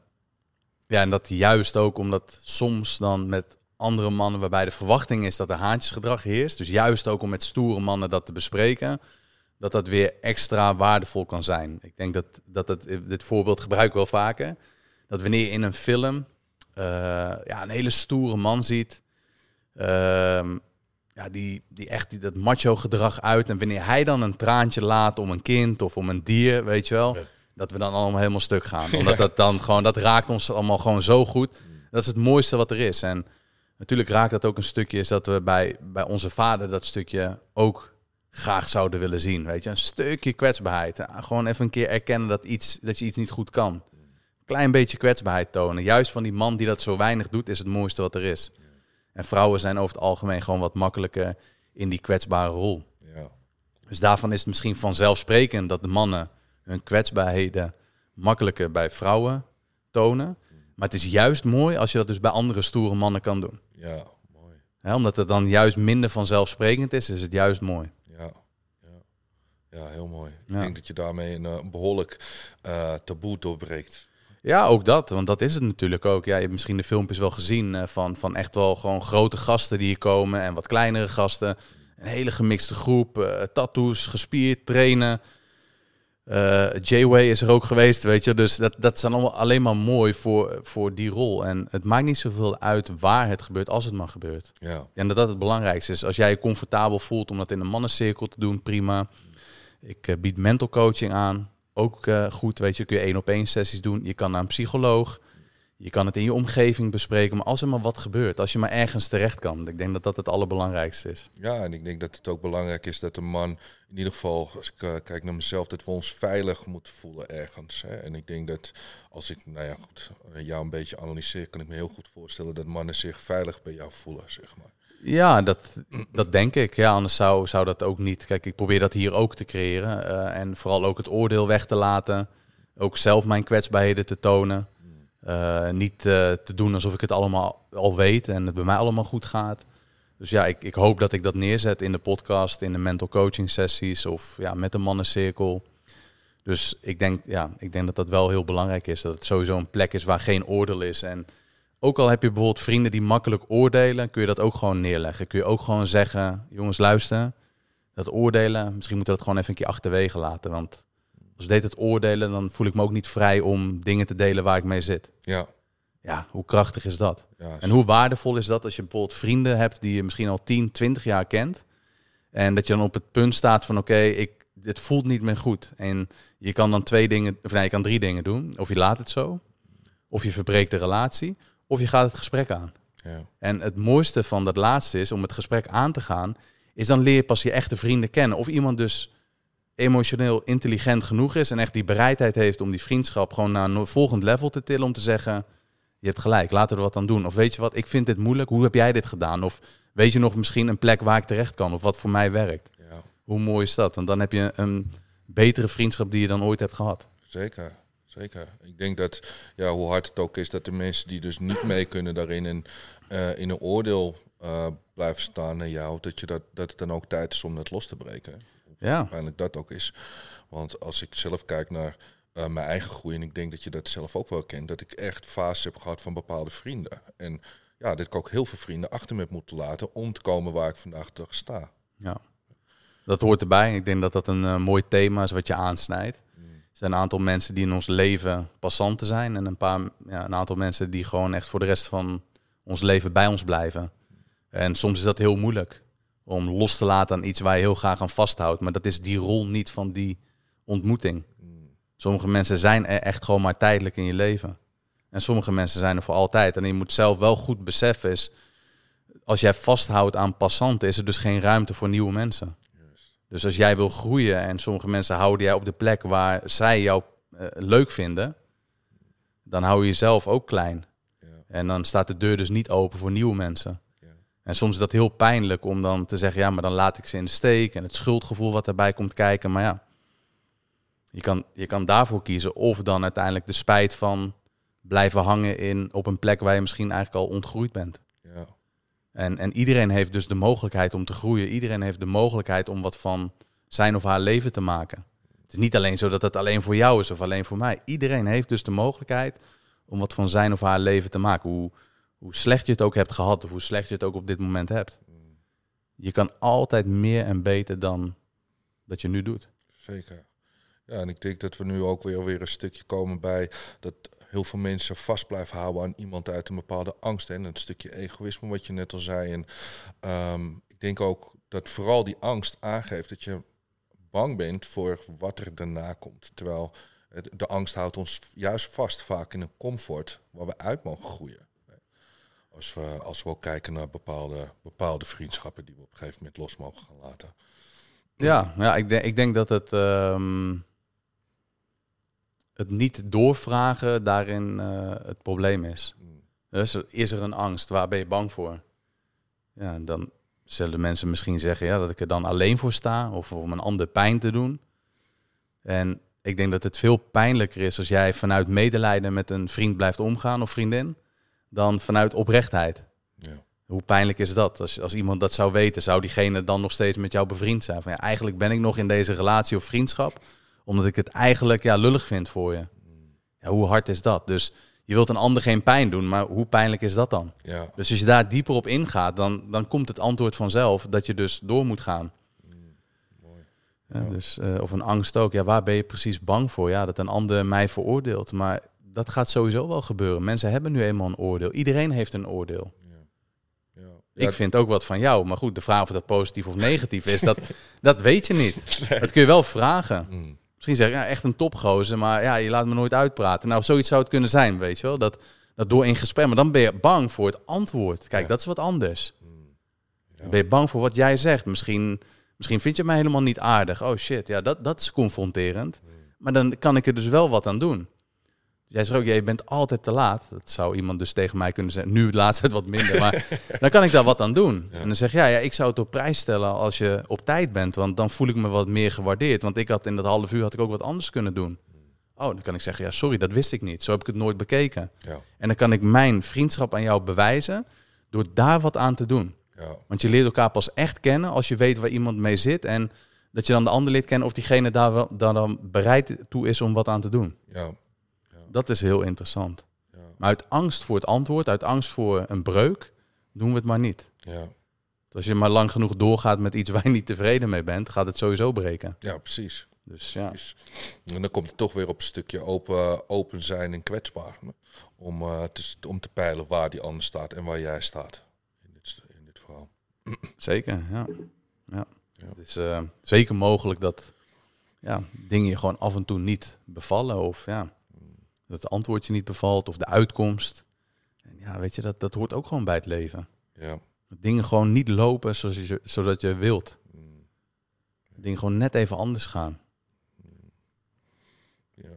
ja, en dat juist ook omdat soms dan met andere mannen waarbij de verwachting is dat er haantjesgedrag heerst. Dus juist ook om met stoere mannen dat te bespreken. Dat dat weer extra waardevol kan zijn. Ik denk dat, dat het, dit voorbeeld gebruik ik wel vaker. Dat wanneer je in een film eh, ja, een hele stoere man ziet. Ehm, ja, die, die echt die, dat macho gedrag uit. En wanneer hij dan een traantje laat om een kind of om een dier, weet je wel. Dat we dan allemaal helemaal stuk gaan. Omdat dat dan gewoon, dat raakt ons allemaal gewoon zo goed. Dat is het mooiste wat er is. En natuurlijk raakt dat ook een stukje, is dat we bij, bij onze vader dat stukje ook graag zouden willen zien. Weet je, een stukje kwetsbaarheid. Gewoon even een keer erkennen dat, iets, dat je iets niet goed kan. Klein beetje kwetsbaarheid tonen. Juist van die man die dat zo weinig doet, is het mooiste wat er is. En vrouwen zijn over het algemeen gewoon wat makkelijker in die kwetsbare rol. Ja, Dus daarvan is het misschien vanzelfsprekend dat de mannen hun kwetsbaarheden makkelijker bij vrouwen tonen. Maar het is juist mooi als je dat dus bij andere stoere mannen kan doen. ja, mooi. Omdat het dan juist minder vanzelfsprekend is, is het juist mooi. Ja, ja. ja heel mooi. Ja. Ik denk dat je daarmee een eh, behoorlijk eh, taboe doorbreekt. Ja, ook dat. Want dat is het natuurlijk ook. Ja, je hebt misschien de filmpjes wel gezien eh, van, van echt wel gewoon grote gasten die hier komen en wat kleinere gasten. Een hele gemixte groep. eh, tattoos, gespierd, trainen. Eh J-Way is er ook geweest, weet je. Dus dat, dat dan allemaal alleen maar mooi voor, voor die rol. En het maakt niet zoveel uit waar het gebeurt, als het maar gebeurt. Ja, En dat dat het belangrijkste is. Als jij je comfortabel voelt om dat in een mannencirkel te doen, prima. Ik eh, bied mental coaching aan. Ook eh, goed, weet je, kun je één op één sessies doen. Je kan naar een psycholoog. Je kan het in je omgeving bespreken. Maar als er maar wat gebeurt, als je maar ergens terecht kan. Ik denk dat dat het allerbelangrijkste is. ja, en ik denk dat het ook belangrijk is dat een man, in ieder geval als ik eh, kijk naar mezelf, dat we ons veilig moeten voelen ergens. Hè. En ik denk dat als ik, nou ja, goed, eh, jou een beetje analyseer, kan ik me heel goed voorstellen dat mannen zich veilig bij jou voelen, zeg maar. Ja, dat, dat denk ik. Ja, anders zou, zou dat ook niet. Kijk, ik probeer dat hier ook te creëren. eh, en vooral ook het oordeel weg te laten. Ook zelf mijn kwetsbaarheden te tonen. Uh, niet uh, te doen alsof ik het allemaal al weet en het bij mij allemaal goed gaat. Dus ja, ik, ik hoop dat ik dat neerzet in de podcast, in de mental coaching sessies of ja, met de mannencirkel. Dus ik denk, ja, ik denk dat dat wel heel belangrijk is. Dat het sowieso een plek is waar geen oordeel is. En ook al heb je bijvoorbeeld vrienden die makkelijk oordelen, kun je dat ook gewoon neerleggen. Kun je ook gewoon zeggen, jongens luister, dat oordelen, misschien moeten we dat gewoon even een keer achterwege laten. Want als ik deed het oordelen, dan voel ik me ook niet vrij om dingen te delen waar ik mee zit. Ja. Ja, hoe krachtig is dat? Ja, En hoe waardevol is dat als je bijvoorbeeld vrienden hebt die je misschien al 10, 20 jaar kent. En dat je dan op het punt staat van oké, ik dit voelt niet meer goed. En je kan dan twee dingen, of nee, je kan drie dingen doen. Of je laat het zo, of je verbreekt de relatie, of je gaat het gesprek aan. Ja. En het mooiste van dat laatste is om het gesprek aan te gaan, is dan leer je pas je echte vrienden kennen. Of iemand dus emotioneel intelligent genoeg is en echt die bereidheid heeft om die vriendschap gewoon naar een volgend level te tillen om te zeggen, je hebt gelijk, laten we er wat aan doen. Of weet je wat, ik vind dit moeilijk, hoe heb jij dit gedaan? Of weet je nog misschien een plek waar ik terecht kan of wat voor mij werkt? ja, Hoe mooi is dat? Want dan heb je een betere vriendschap die je dan ooit hebt gehad. zeker. Zeker. Ik denk dat, ja, hoe hard het ook is, dat de mensen die dus niet mee kunnen daarin en eh, in een oordeel eh, blijven staan naar jou, dat, je dat, dat het dan ook tijd is om dat los te breken. Ja, Uiteindelijk dat ook is. Want als ik zelf kijk naar eh, mijn eigen groei, en ik denk dat je dat zelf ook wel kent, dat ik echt fases heb gehad van bepaalde vrienden. En ja, dat ik ook heel veel vrienden achter me heb moeten laten om te komen waar ik vandaag de dag sta. ja. Dat hoort erbij. Ik denk dat dat een eh, mooi thema is wat je aansnijdt. Er zijn een aantal mensen die in ons leven passanten zijn. En een, paar, ja, een aantal mensen die gewoon echt voor de rest van ons leven bij ons blijven. En soms is dat heel moeilijk om los te laten aan iets waar je heel graag aan vasthoudt. Maar dat is die rol niet van die ontmoeting. Sommige mensen zijn er echt gewoon maar tijdelijk in je leven. En sommige mensen zijn er voor altijd. En je moet zelf wel goed beseffen is, als jij vasthoudt aan passanten, is er dus geen ruimte voor nieuwe mensen. Dus als jij wil groeien en sommige mensen houden jij op de plek waar zij jou eh, leuk vinden, dan hou je jezelf ook klein. Ja. En dan staat de deur dus niet open voor nieuwe mensen. En soms is dat heel pijnlijk om dan te zeggen, ja, maar dan laat ik ze in de steek en het schuldgevoel wat daarbij komt kijken. Maar ja, je kan, je kan daarvoor kiezen of dan uiteindelijk de spijt van blijven hangen in, op een plek waar je misschien eigenlijk al ontgroeid bent. Ja. En, en iedereen heeft dus de mogelijkheid om te groeien. Iedereen heeft de mogelijkheid om wat van zijn of haar leven te maken. Het is niet alleen zo dat het alleen voor jou is of alleen voor mij. Iedereen heeft dus de mogelijkheid om wat van zijn of haar leven te maken. Hoe, hoe slecht je het ook hebt gehad of hoe slecht je het ook op dit moment hebt. Je kan altijd meer en beter dan dat je nu doet. Zeker. Ja, en ik denk dat we nu ook weer, weer een stukje komen bij dat heel veel mensen vast blijven houden aan iemand uit een bepaalde angst. En een stukje egoïsme, wat je net al zei. En ehm, ik denk ook dat vooral die angst aangeeft dat je bang bent voor wat er daarna komt. Terwijl de angst houdt ons juist vast vaak in een comfort waar we uit mogen groeien. Als we, als we ook kijken naar bepaalde, bepaalde vriendschappen die we op een gegeven moment los mogen gaan laten. Ja, ja ik, denk, ik denk dat het, ehm, het niet doorvragen daarin eh, het probleem is. Mm. Dus is er een angst? Waar ben je bang voor? Ja, dan zullen mensen misschien zeggen ja, dat ik er dan alleen voor sta of om een ander pijn te doen. En ik denk dat het veel pijnlijker is als jij vanuit medelijden met een vriend blijft omgaan of vriendin, dan vanuit oprechtheid. Ja. Hoe pijnlijk is dat? Als, als iemand dat zou weten, zou diegene dan nog steeds met jou bevriend zijn? Van ja, eigenlijk ben ik nog in deze relatie of vriendschap, omdat ik het eigenlijk ja, lullig vind voor je. Ja, hoe hard is dat? Dus je wilt een ander geen pijn doen, maar hoe pijnlijk is dat dan? Ja, Dus als je daar dieper op ingaat, dan, dan komt het antwoord vanzelf dat je dus door moet gaan. mooi. Ja, dus, eh, of een angst ook. Ja, waar ben je precies bang voor? Ja, dat een ander mij veroordeelt. Maar dat gaat sowieso wel gebeuren. Mensen hebben nu eenmaal een oordeel. Iedereen heeft een oordeel. Ja. Ik vind ook wat van jou. Maar goed, de vraag of dat positief of negatief is, dat, dat weet je niet. Dat kun je wel vragen. Mm. Misschien zeggen, ja, echt een topgozer, maar ja, je laat me nooit uitpraten. Nou, zoiets zou het kunnen zijn, weet je wel. Dat, dat door in gesprek, maar dan ben je bang voor het antwoord. Kijk, Ja. dat is wat anders. Ja. Dan ben je bang voor wat jij zegt. Misschien, misschien vind je mij helemaal niet aardig. Oh shit, ja, dat, dat is confronterend. Maar dan kan ik er dus wel wat aan doen. Jij zegt ook, ja, je bent altijd te laat. Dat zou iemand dus tegen mij kunnen zeggen. Nu het laatste wat minder, maar dan kan ik daar wat aan doen. En dan zeg je, ja, ja, ik zou het op prijs stellen als je op tijd bent. Want dan voel ik me wat meer gewaardeerd. Want ik had in dat half uur had ik ook wat anders kunnen doen. Oh, dan kan ik zeggen, ja, sorry, dat wist ik niet. Zo heb ik het nooit bekeken. Ja, En dan kan ik mijn vriendschap aan jou bewijzen door daar wat aan te doen. ja, Want je leert elkaar pas echt kennen als je weet waar iemand mee zit. En dat je dan de ander leert kennen of diegene daar, wel, daar dan bereid toe is om wat aan te doen. ja, Dat is heel interessant. ja, Maar uit angst voor het antwoord, uit angst voor een breuk, doen we het maar niet. ja, Als je maar lang genoeg doorgaat met iets waar je niet tevreden mee bent, gaat het sowieso breken. ja, precies. Dus ja, precies. En dan komt het toch weer op een stukje open, open zijn en kwetsbaar. Om, eh, te, om te peilen waar die ander staat en waar jij staat in dit, in dit verhaal. zeker. Ja. Ja. Ja. Het is eh, zeker mogelijk dat ja, dingen je gewoon af en toe niet bevallen. Of ja, dat het antwoord je niet bevalt of de uitkomst. En ja, weet je, dat, dat hoort ook gewoon bij het leven. Ja. Dat dingen gewoon niet lopen zoals je, zodat je wilt. Mm, Dingen gewoon net even anders gaan. ja.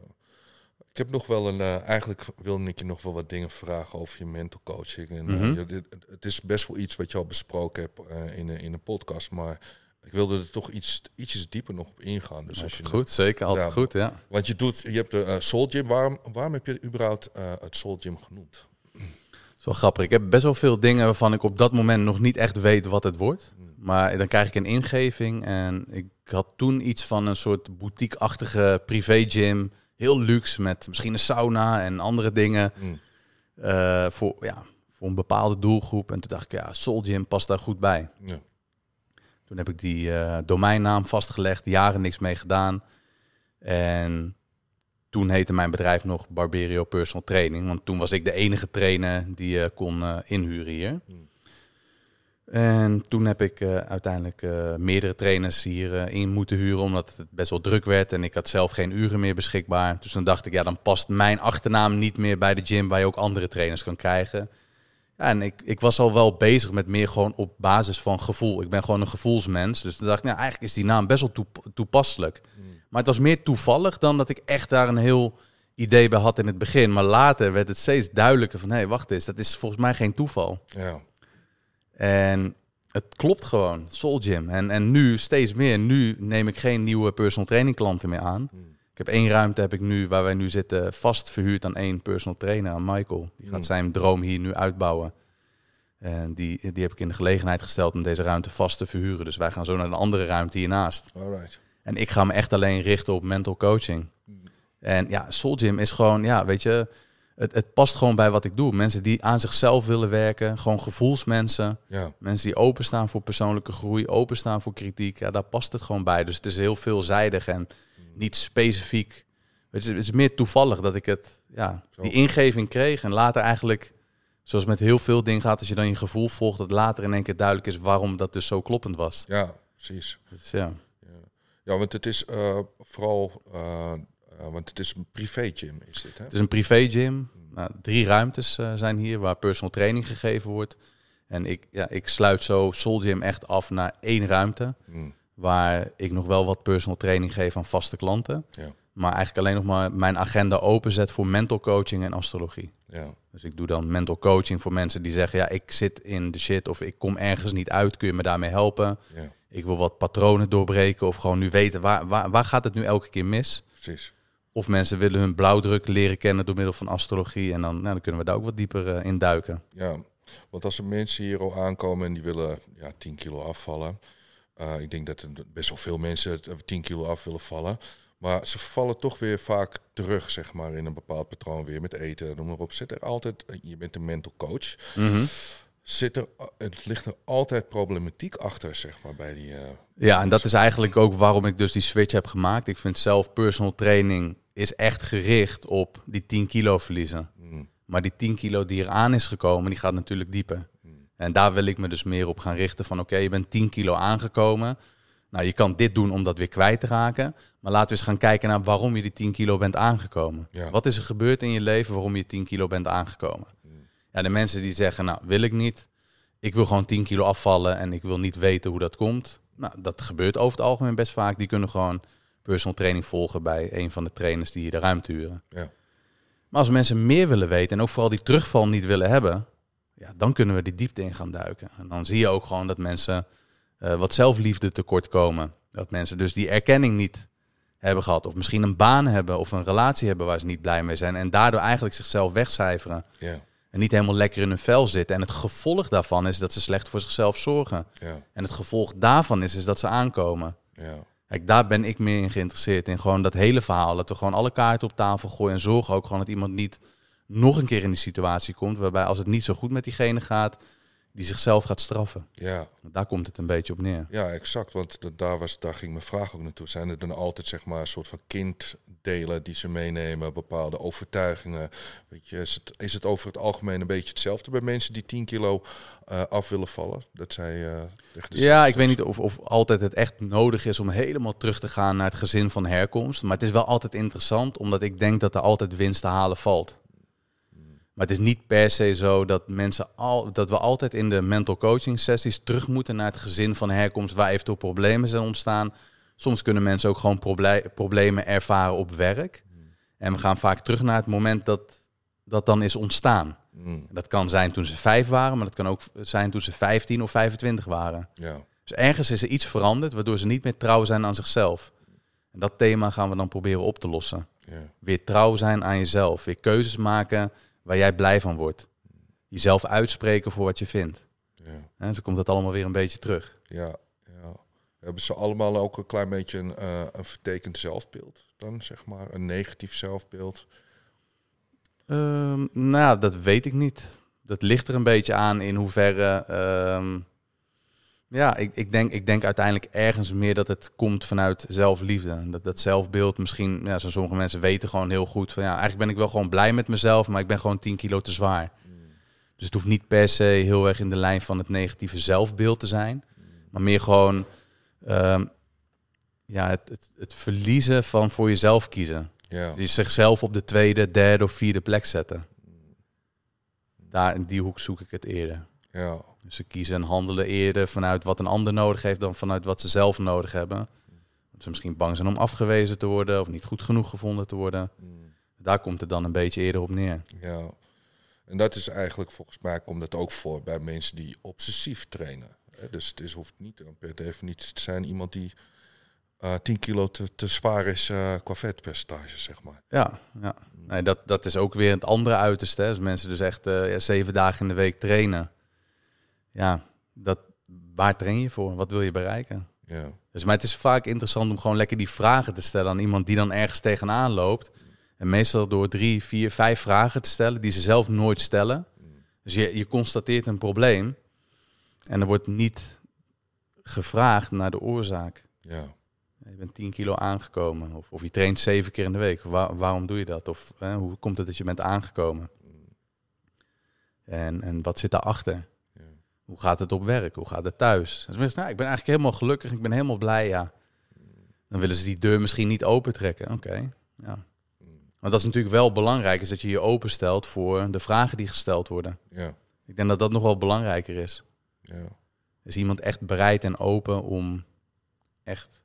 Ik heb nog wel een. eh, eigenlijk wilde ik je nog wel wat dingen vragen over je mental coaching. En, eh, Mhm. je- dit- het is best wel iets wat je al besproken hebt eh, in, in een podcast. Maar ik wilde er toch iets, ietsjes dieper nog op ingaan. Dus als je, goed, zeker. Altijd Ja. goed, ja. Want je doet, je hebt de eh, Soul Gym. Waarom, waarom heb je überhaupt eh, het Soul Gym genoemd? Het is wel grappig. Ik heb best wel veel dingen waarvan ik op dat moment nog niet echt weet wat het wordt. Hmm. Maar dan krijg ik een ingeving. En ik had toen iets van een soort boutique-achtige privé gym. Heel luxe, met misschien een sauna en andere dingen. Mm. eh, voor, ja, voor een bepaalde doelgroep. En toen dacht ik, ja, Soul Gym past daar goed bij. Ja. Toen heb ik die eh, domeinnaam vastgelegd, jaren niks mee gedaan. En toen heette mijn bedrijf nog Barberio Personal Training. Want toen was ik de enige trainer die je kon eh, inhuren hier. En toen heb ik eh, uiteindelijk eh, meerdere trainers hier eh, in moeten huren, omdat het best wel druk werd en ik had zelf geen uren meer beschikbaar. Dus dan dacht ik, ja, dan past mijn achternaam niet meer bij de gym waar je ook andere trainers kan krijgen. Ja, en ik, ik was al wel bezig met meer gewoon op basis van gevoel. Ik ben gewoon een gevoelsmens. Dus toen dacht ik, nou, eigenlijk is die naam best wel toep- toepasselijk. Maar het was meer toevallig dan dat ik echt daar een heel idee bij had in het begin. Maar later werd het steeds duidelijker van, hé, hey, wacht eens, dat is volgens mij geen toeval. Ja. En het klopt gewoon, Soul Gym. En, en nu steeds meer. Nu neem ik geen nieuwe personal training klanten meer aan. Hmm. Ik heb één ruimte heb ik nu, waar wij nu zitten, vast verhuurd aan één personal trainer, aan Michael. Die gaat Hmm. zijn droom hier nu uitbouwen. En die, die heb ik in de gelegenheid gesteld om deze ruimte vast te verhuren. Dus wij gaan zo naar een andere ruimte hiernaast. Alright. En ik ga me echt alleen richten op mental coaching. En ja, Soul Gym is gewoon, ja, weet je, het, het past gewoon bij wat ik doe. Mensen die aan zichzelf willen werken, gewoon gevoelsmensen. Ja. Mensen die openstaan voor persoonlijke groei, openstaan voor kritiek, ja, daar past het gewoon bij. Dus het is heel veelzijdig en niet specifiek. Het is, het is meer toevallig dat ik het, ja, die ingeving kreeg en later eigenlijk, zoals met heel veel dingen gaat, als je dan je gevoel volgt, dat later in één keer duidelijk is waarom dat dus zo kloppend was. ja, precies. Dus ja, Ja, want het is eh, vooral, eh, eh, want het is een privé gym is dit, hè? het is een privé gym. Nou, drie ruimtes zijn hier waar personal training gegeven wordt. En ik, ja, ik sluit zo Soul Gym echt af naar één ruimte. Mm, Waar ik nog wel wat personal training geef aan vaste klanten. Ja. Maar eigenlijk alleen nog maar mijn agenda openzet voor mental coaching en astrologie. ja, Dus ik doe dan mental coaching voor mensen die zeggen... ja, ik zit in de shit of ik kom ergens niet uit. Kun je me daarmee helpen? ja, Ik wil wat patronen doorbreken of gewoon nu weten... waar, waar, waar gaat het nu elke keer mis? precies. Of mensen willen hun blauwdruk leren kennen door middel van astrologie. En dan, nou, dan kunnen we daar ook wat dieper eh, in duiken. Ja, want als er mensen hier al aankomen en die willen ja, 10 kilo afvallen. Eh, ik denk dat er best wel veel mensen het, eh, 10 kilo af willen vallen. Maar ze vallen toch weer vaak terug, zeg maar, in een bepaald patroon weer met eten. Noem maar op. Zit er altijd, eh, je bent een mental coach. Zit er, het ligt er altijd problematiek achter, zeg maar, bij die. Ja, en dat is eigenlijk ook waarom ik dus die switch heb gemaakt. Ik vind zelf personal training is echt gericht op die 10 kilo verliezen. mm, Maar die 10 kilo die eraan is gekomen, die gaat natuurlijk dieper. Mm, En daar wil ik me dus meer op gaan richten van oké, je bent 10 kilo aangekomen. Nou, je kan dit doen om dat weer kwijt te raken. Maar laten we eens gaan kijken naar waarom je die 10 kilo bent aangekomen. Ja. Wat is er gebeurd in je leven waarom je 10 kilo bent aangekomen? Ja, de mensen die zeggen, nou, wil ik niet. Ik wil gewoon 10 kilo afvallen en ik wil niet weten hoe dat komt. Nou, dat gebeurt over het algemeen best vaak. Die kunnen gewoon personal training volgen bij een van de trainers die hier de ruimte huren. ja, Maar als mensen meer willen weten en ook vooral die terugval niet willen hebben, ja, dan kunnen we die diepte in gaan duiken. En dan zie je ook gewoon dat mensen eh, wat zelfliefde tekort komen. Dat mensen dus die erkenning niet hebben gehad. Of misschien een baan hebben of een relatie hebben waar ze niet blij mee zijn. En daardoor eigenlijk zichzelf wegcijferen. Ja, En niet helemaal lekker in hun vel zitten. En het gevolg daarvan is dat ze slecht voor zichzelf zorgen. ja, En het gevolg daarvan is, is dat ze aankomen. ja. Kijk, daar ben ik meer in geïnteresseerd. In gewoon dat hele verhaal. Dat we gewoon alle kaarten op tafel gooien. En zorgen ook gewoon dat iemand niet nog een keer in die situatie komt. Waarbij als het niet zo goed met diegene gaat, die zichzelf gaat straffen. ja. Daar komt het een beetje op neer. Ja, exact. Want da- daar, was, daar ging mijn vraag ook naartoe. Zijn er dan altijd zeg maar, een soort van kinddelen die ze meenemen, bepaalde overtuigingen? Weet je, is, het, is het over het algemeen een beetje hetzelfde bij mensen die 10 kilo eh, af willen vallen? Dat zij eh, Ja, ik weet niet of, of altijd het echt nodig is om helemaal terug te gaan naar het gezin van herkomst. Maar het is wel altijd interessant, omdat ik denk dat er altijd winst te halen valt. Maar het is niet per se zo dat mensen al, dat we altijd in de mental coaching sessies terug moeten naar het gezin van herkomst waar eventueel problemen zijn ontstaan. Soms kunnen mensen ook gewoon proble- problemen ervaren op werk. En we gaan vaak terug naar het moment dat dat dan is ontstaan. Mm, Dat kan zijn toen ze vijf waren, maar dat kan ook zijn toen ze 15 of 25 waren. ja, Dus ergens is er iets veranderd waardoor ze niet meer trouw zijn aan zichzelf. En dat thema gaan we dan proberen op te lossen. ja, Weer trouw zijn aan jezelf. Weer keuzes maken waar jij blij van wordt. Jezelf uitspreken voor wat je vindt. ja, En zo komt dat allemaal weer een beetje terug. ja, ja. Hebben ze allemaal ook een klein beetje een, eh, een vertekend zelfbeeld dan, zeg maar? Een negatief zelfbeeld? Ehm, nou, dat weet ik niet. Dat ligt er een beetje aan in hoeverre. ehm, ja, ik, ik, denk, ik denk uiteindelijk ergens meer dat het komt vanuit zelfliefde. Dat, dat zelfbeeld misschien, ja, zo sommige mensen weten gewoon heel goed van ja, eigenlijk ben ik wel gewoon blij met mezelf, maar ik ben gewoon 10 kilo te zwaar. Dus het hoeft niet per se heel erg in de lijn van het negatieve zelfbeeld te zijn, maar meer gewoon ehm, ja, het, het, het verliezen van voor jezelf kiezen. Ja, Die zichzelf op de tweede, derde of vierde plek zetten. Daar in die hoek zoek ik het eerder. ja, Dus ze kiezen en handelen eerder vanuit wat een ander nodig heeft dan vanuit wat ze zelf nodig hebben. Dat ze misschien bang zijn om afgewezen te worden of niet goed genoeg gevonden te worden. mm, Daar komt het dan een beetje eerder op neer. ja. En dat is eigenlijk, volgens mij komt dat ook voor bij mensen die obsessief trainen. Dus het is, hoeft niet per definitie te zijn iemand die eh 10 kilo te, te zwaar is eh, qua vetpercentage, zeg maar. Ja, ja. Nee, dat, dat is ook weer het andere uiterste. Hè. Als mensen dus echt eh, ja, zeven dagen in de week trainen. Ja, dat, waar train je voor? Wat wil je bereiken? Ja, Dus, maar het is vaak interessant om gewoon lekker die vragen te stellen aan iemand die dan ergens tegenaan loopt. En meestal door drie, vier, vijf vragen te stellen die ze zelf nooit stellen. Dus je, je constateert een probleem en er wordt niet gevraagd naar de oorzaak. ja, Je bent 10 kilo aangekomen of, of je traint zeven keer in de week. Waar- waarom doe je dat? Of hè, hoe komt het dat je bent aangekomen? En, en wat zit daarachter? Hoe gaat het op werk? Hoe gaat het thuis? Dus mensen, nou, ik ben eigenlijk helemaal gelukkig, ik ben helemaal blij, ja. Dan willen ze die deur misschien niet opentrekken. Oké, ja. Want dat is natuurlijk wel belangrijk, is dat je je openstelt voor de vragen die gesteld worden. ja, Ik denk dat dat nog wel belangrijker is. ja, Is iemand echt bereid en open om echt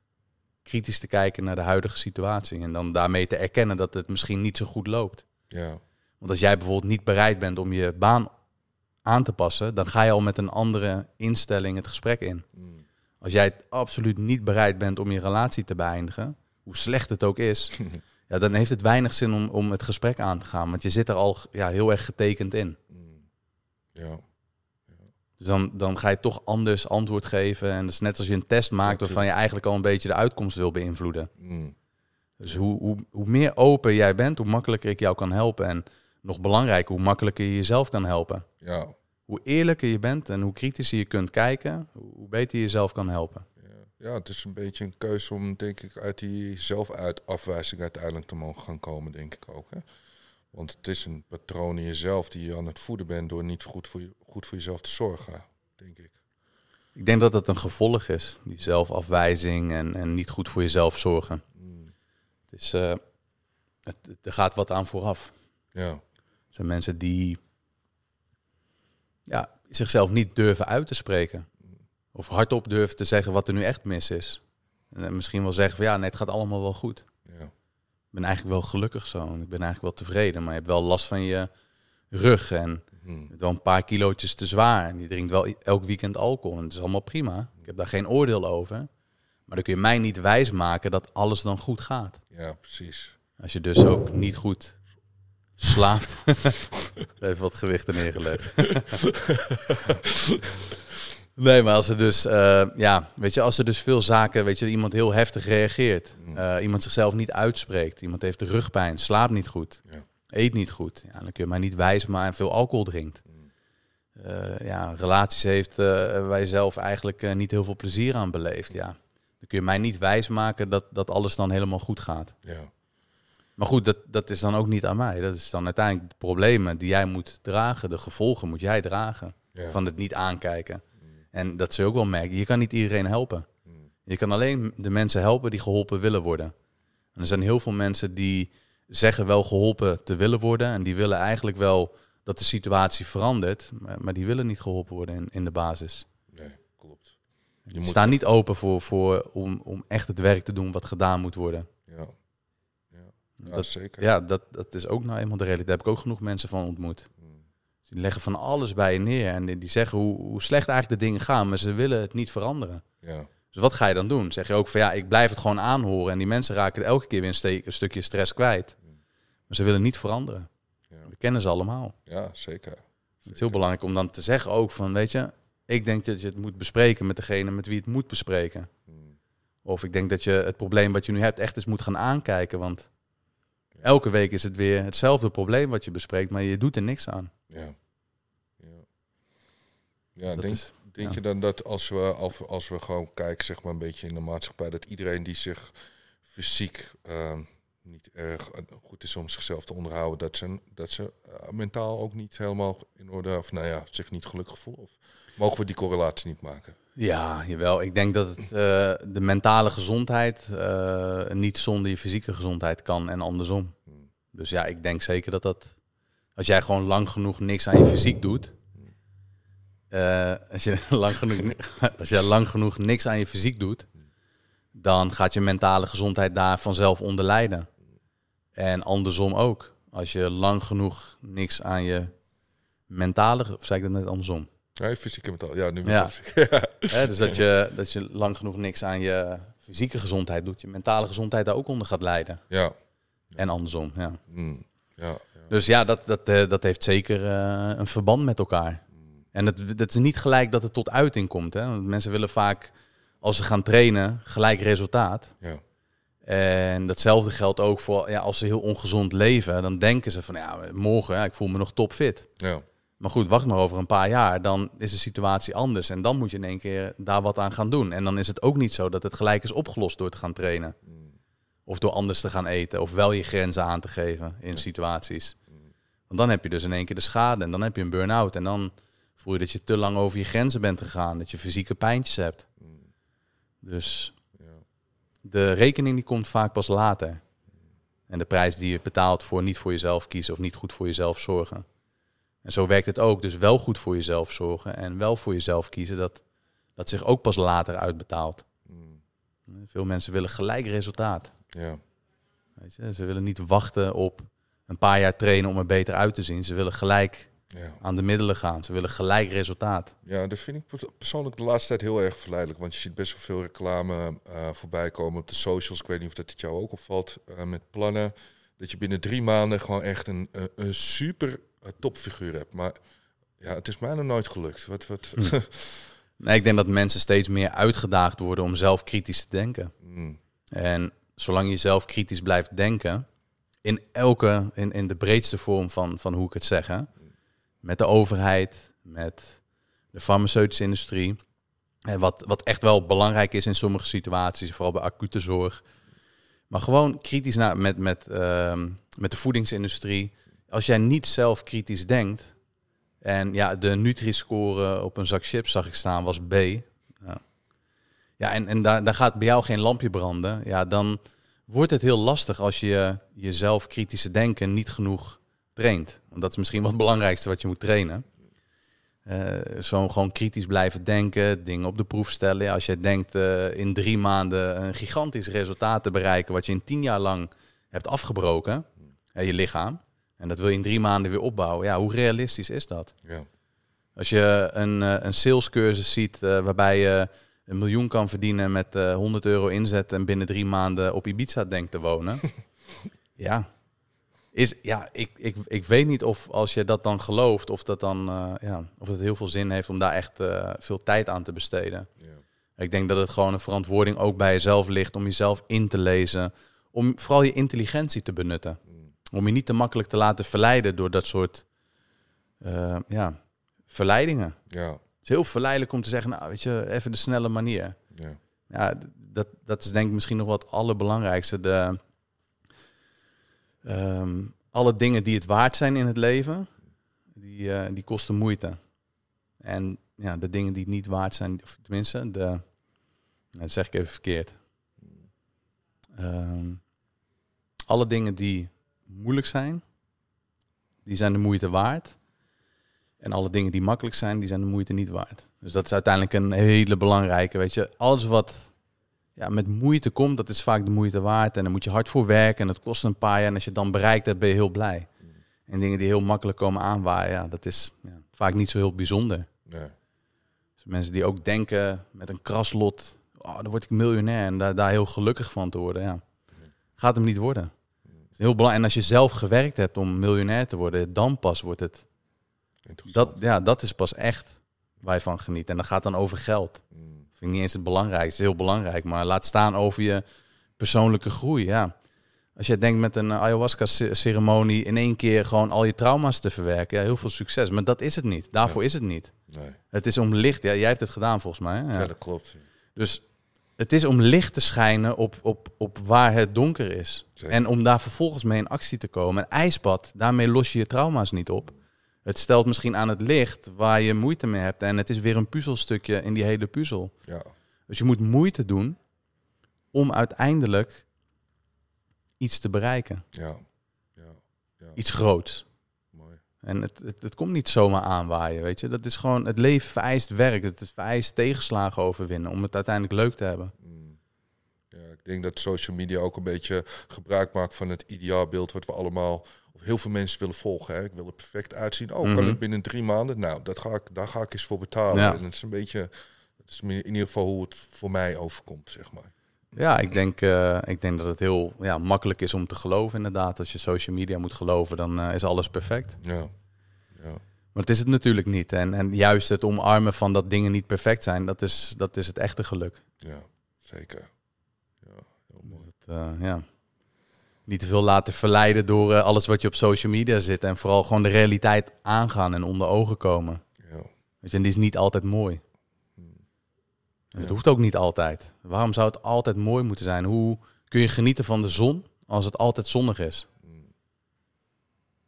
kritisch te kijken naar de huidige situatie. En dan daarmee te erkennen dat het misschien niet zo goed loopt. ja, Want als jij bijvoorbeeld niet bereid bent om je baan aan te passen, dan ga je al met een andere instelling het gesprek in. mm, Als jij het absoluut niet bereid bent om je relatie te beëindigen, hoe slecht het ook is, ja, dan heeft het weinig zin om, om het gesprek aan te gaan. Want je zit er al ja, heel erg getekend in. mm. ja, Dus dan, dan ga je toch anders antwoord geven. En dat is net als je een test maakt waarvan je eigenlijk al een beetje de uitkomst wil beïnvloeden. mm, Dus hoe, hoe, hoe meer open jij bent, hoe makkelijker ik jou kan helpen. En nog belangrijker, hoe makkelijker je jezelf kan helpen. ja, Hoe eerlijker je bent en hoe kritischer je kunt kijken, hoe beter je jezelf kan helpen. ja. Het is een beetje een keuze om, denk ik, uit die zelfuitafwijzing uiteindelijk te mogen gaan komen, denk ik ook. Hè? Want het is een patroon in jezelf die je aan het voeden bent door niet goed voor, je, goed voor jezelf te zorgen, denk ik. Ik denk dat dat een gevolg is, die zelfafwijzing en, en niet goed voor jezelf zorgen. Mm, Het is, eh, het, er gaat wat aan vooraf. ja, Zijn mensen die ja, zichzelf niet durven uit te spreken. Of hardop durven te zeggen wat er nu echt mis is. En misschien wel zeggen van ja, nee, het gaat allemaal wel goed. ja, Ik ben eigenlijk wel gelukkig zo. En ik ben eigenlijk wel tevreden. Maar je hebt wel last van je rug. En mm, bent wel een paar kilootjes te zwaar. En je drinkt wel elk weekend alcohol. En het is allemaal prima. Ik heb daar geen oordeel over. Maar dan kun je mij niet wijsmaken dat alles dan goed gaat. Ja, precies. Als je dus ook niet goed slaapt. Even wat gewichten neergelegd. nee, maar als er dus, eh, ja, weet je, als er dus veel zaken, weet je, iemand heel heftig reageert, Mm. eh, iemand zichzelf niet uitspreekt, iemand heeft rugpijn, slaapt niet goed, Ja. eet niet goed, ja, dan kun je mij niet wijzen, maar veel alcohol drinkt. Eh, ja, relaties heeft waar je zelf eigenlijk niet heel veel plezier aan beleeft, ja. Dan kun je mij niet wijsmaken dat, dat alles dan helemaal goed gaat. Ja. Maar goed, dat, dat is dan ook niet aan mij. Dat is dan uiteindelijk de problemen die jij moet dragen. De gevolgen moet jij dragen Ja. van het niet aankijken. En dat je ook wel merken. Je kan niet iedereen helpen. Je kan alleen de mensen helpen die geholpen willen worden. En er zijn heel veel mensen die zeggen wel geholpen te willen worden. En die willen eigenlijk wel dat de situatie verandert. Maar, maar die willen niet geholpen worden in, in de basis. Nee, klopt. Je moet- staan niet open voor, voor, om, om echt het werk te doen wat gedaan moet worden. Ja. Dat- zeker. Ja, dat, dat is ook nou eenmaal de realiteit. Daar heb ik ook genoeg mensen van ontmoet. Mm. Die leggen van alles bij je neer. En die, die zeggen hoe, hoe slecht eigenlijk de dingen gaan, maar ze willen het niet veranderen. Ja. Dus wat ga je dan doen? Zeg je ook van ja, ik blijf het gewoon aanhoren. En die mensen raken elke keer weer een, stukje stress kwijt. Maar ze willen niet veranderen. Ja. Dat kennen ze allemaal. ja, zeker. Het is heel belangrijk om dan te zeggen ook van, weet je, ik denk dat je het moet bespreken met degene met wie het moet bespreken. Mm. Of ik denk dat je het probleem wat je nu hebt echt eens moet gaan aankijken. Want elke week is het weer hetzelfde probleem wat je bespreekt, maar je doet er niks aan. Ja. Ja, ja denk, is- denk ja. je dan dat als we, als, als we gewoon kijken, zeg maar een beetje in de maatschappij, dat iedereen die zich fysiek ehm, niet erg eh, goed is om zichzelf te onderhouden, dat ze, dat ze eh, mentaal ook niet helemaal in orde, of nou ja, zich niet gelukkig voelen? Of mogen we die correlatie niet maken? Ja, jawel. Ik denk dat het, eh, de mentale gezondheid eh, niet zonder je fysieke gezondheid kan en andersom. Hmm. Dus ja, ik denk zeker dat dat... Als jij gewoon lang genoeg niks aan je fysiek doet... eh, als, je lang genoeg, als jij lang genoeg niks aan je fysiek doet... dan gaat je mentale gezondheid daar vanzelf onder lijden. En andersom ook. Als je lang genoeg niks aan je mentale... Of zei ik dat net andersom? Nee, fysiek en mentaal. Ja, nu Ja. ja. Dus dat je, dat je lang genoeg niks aan je fysieke gezondheid doet, je mentale gezondheid daar ook onder gaat lijden. Ja. En andersom, ja. Mm. ja. ja. Dus ja, dat, dat, eh, dat heeft zeker eh, een verband met elkaar. En dat, dat is niet gelijk dat het tot uiting komt. Hè? Want mensen willen vaak, als ze gaan trainen, gelijk resultaat. ja. En datzelfde geldt ook voor ja, als ze heel ongezond leven. Dan denken ze van, ja, morgen, ja, ik voel me nog topfit. ja. Maar goed, wacht maar over een paar jaar, dan is de situatie anders. En dan moet je in één keer daar wat aan gaan doen. En dan is het ook niet zo dat het gelijk is opgelost door te gaan trainen. Of door anders te gaan eten. Of wel je grenzen aan te geven in situaties. Want dan heb je dus in één keer de schade. En dan heb je een burn-out. En dan voel je dat je te lang over je grenzen bent gegaan. Dat je fysieke pijntjes hebt. Dus Ja. de rekening die komt vaak pas later. En de prijs die je betaalt voor niet voor jezelf kiezen of niet goed voor jezelf zorgen. En zo werkt het ook. Dus wel goed voor jezelf zorgen en wel voor jezelf kiezen, dat, dat zich ook pas later uitbetaalt. Mm. Veel mensen willen gelijk resultaat. ja. Weet je? Ze willen niet wachten op een paar jaar trainen om er beter uit te zien. Ze willen gelijk ja. aan de middelen gaan. Ze willen gelijk resultaat. Ja, dat vind ik perso- persoonlijk de laatste tijd heel erg verleidelijk. Want je ziet best wel veel reclame eh, voorbij komen op de socials. Ik weet niet of dat het jou ook opvalt. eh, met plannen dat je binnen drie maanden gewoon echt een, een, een super topfiguur hebt. Maar ja, het is mij nog nooit gelukt. Wat, wat, Nee, ik denk dat mensen steeds meer uitgedaagd worden om zelf kritisch te denken. Mm, En zolang je zelf kritisch blijft denken, in elke, in, in de breedste vorm van, van hoe ik het zeg, hè, met de overheid, met de farmaceutische industrie, en wat, wat echt wel belangrijk is in sommige situaties, vooral bij acute zorg, maar gewoon kritisch naar, met, met, ehm, met de voedingsindustrie. Als jij niet zelf kritisch denkt, en ja, de Nutri-score op een zak chips zag ik staan was B. Ja, ja en, en daar, daar gaat bij jou geen lampje branden. Ja, dan wordt het heel lastig als je jezelf kritische denken niet genoeg traint. Want dat is misschien wel het belangrijkste wat je moet trainen. Eh, zo gewoon kritisch blijven denken, dingen op de proef stellen. Als je denkt eh, in drie maanden een gigantisch resultaat te bereiken... wat je in tien jaar lang hebt afgebroken, hè, je lichaam... en dat wil je in drie maanden weer opbouwen. Ja, hoe realistisch is dat? ja. Als je een, eh, een salescursus ziet eh, waarbij je een miljoen kan verdienen met eh 100 euro inzet en binnen drie maanden op Ibiza denkt te wonen. ja. Is, ja, ik, ik, ik weet niet of als je dat dan gelooft, of dat dan eh, ja, of het heel veel zin heeft om daar echt eh, veel tijd aan te besteden. Ja. Ik denk dat het gewoon een verantwoording ook bij jezelf ligt om jezelf in te lezen. Om vooral je intelligentie te benutten. Om je niet te makkelijk te laten verleiden door dat soort eh, ja, verleidingen. Ja. Het is heel verleidelijk om te zeggen, nou weet je, even de snelle manier. Ja. Ja, dat, dat is denk ik misschien nog wat het allerbelangrijkste. De, ehm, alle dingen die het waard zijn in het leven, die, eh, die kosten moeite. En ja, de dingen die het niet waard zijn, of tenminste, de, nou, dat zeg ik even verkeerd. Ehm, alle dingen die moeilijk zijn, die zijn de moeite waard. En alle dingen die makkelijk zijn, die zijn de moeite niet waard. Dus dat is uiteindelijk een hele belangrijke, weet je. Alles wat ja, met moeite komt, dat is vaak de moeite waard. En dan moet je hard voor werken en dat kost een paar jaar. En als je het dan bereikt hebt, ben je heel blij. En dingen die heel makkelijk komen aanwaaien, ja, dat is ja, vaak niet zo heel bijzonder. Nee. Dus mensen die ook denken met een kraslot, oh, dan word ik miljonair en daar, daar heel gelukkig van te worden, ja. Gaat hem niet worden. Heel belangrijk. En als je zelf gewerkt hebt om miljonair te worden, dan pas wordt het. Dat, ja, dat is pas echt waar je van geniet. En dat gaat dan over geld. Mm. Vind ik niet eens het belangrijkste. Het is heel belangrijk, maar laat staan over je persoonlijke groei. Ja. Als je denkt met een ayahuasca-ceremonie in één keer gewoon al je trauma's te verwerken, ja, heel veel succes. Maar dat is het niet. Daarvoor is het niet. Nee. Het is om licht. Ja, jij hebt het gedaan volgens mij. Hè? Ja. Ja. dat klopt. Dus het is om licht te schijnen op, op, op waar het donker is. Zeker. En om daar vervolgens mee in actie te komen. Een ijsbad, daarmee los je je trauma's niet op. Het stelt misschien aan het licht waar je moeite mee hebt. En het is weer een puzzelstukje in die hele puzzel. Ja. Dus je moet moeite doen om uiteindelijk iets te bereiken. Ja. Ja. Ja. Iets groots. En het, het, het komt niet zomaar aanwaaien, weet je. Dat is gewoon, het leven vereist werk. Het vereist tegenslagen overwinnen om het uiteindelijk leuk te hebben. Mm. Ja, ik denk dat social media ook een beetje gebruik maakt van het ideaalbeeld wat we allemaal, of heel veel mensen willen volgen. Hè. Ik wil er perfect uitzien. Oh, Mhm. kan het binnen drie maanden? Nou, dat ga ik, daar ga ik eens voor betalen. Ja. En dat is een beetje, dat is in ieder geval hoe het voor mij overkomt, zeg maar. Ja, ik denk, eh, ik denk dat het heel ja, makkelijk is om te geloven inderdaad. Als je social media moet geloven, dan eh, is alles perfect. Ja. Ja. Maar het is het natuurlijk niet. En, en juist het omarmen van dat dingen niet perfect zijn, dat is, dat is het echte geluk. Ja, zeker. Ja, heel mooi. Dat, eh, ja. Niet te veel laten verleiden door alles wat je op social media zit. En vooral gewoon de realiteit aangaan en onder ogen komen. Ja. Weet je, en die is niet altijd mooi. Het Ja. hoeft ook niet altijd. Waarom zou het altijd mooi moeten zijn? Hoe kun je genieten van de zon als het altijd zonnig is?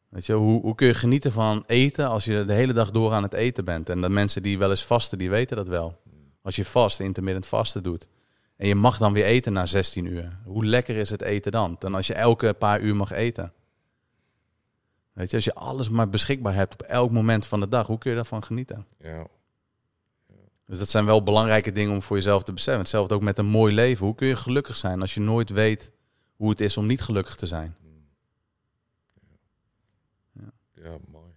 Weet je, hoe, hoe kun je genieten van eten als je de hele dag door aan het eten bent? En de mensen die wel eens vasten, die weten dat wel. Als je vast, intermittent vasten doet. En je mag dan weer eten na 16 uur. Hoe lekker is het eten dan? Dan als je elke paar uur mag eten. Weet je, als je alles maar beschikbaar hebt op elk moment van de dag, hoe kun je daarvan genieten? Ja. Dus dat zijn wel belangrijke dingen om voor jezelf te beseffen. Hetzelfde ook met een mooi leven. Hoe kun je gelukkig zijn als je nooit weet hoe het is om niet gelukkig te zijn? Ja, mooi.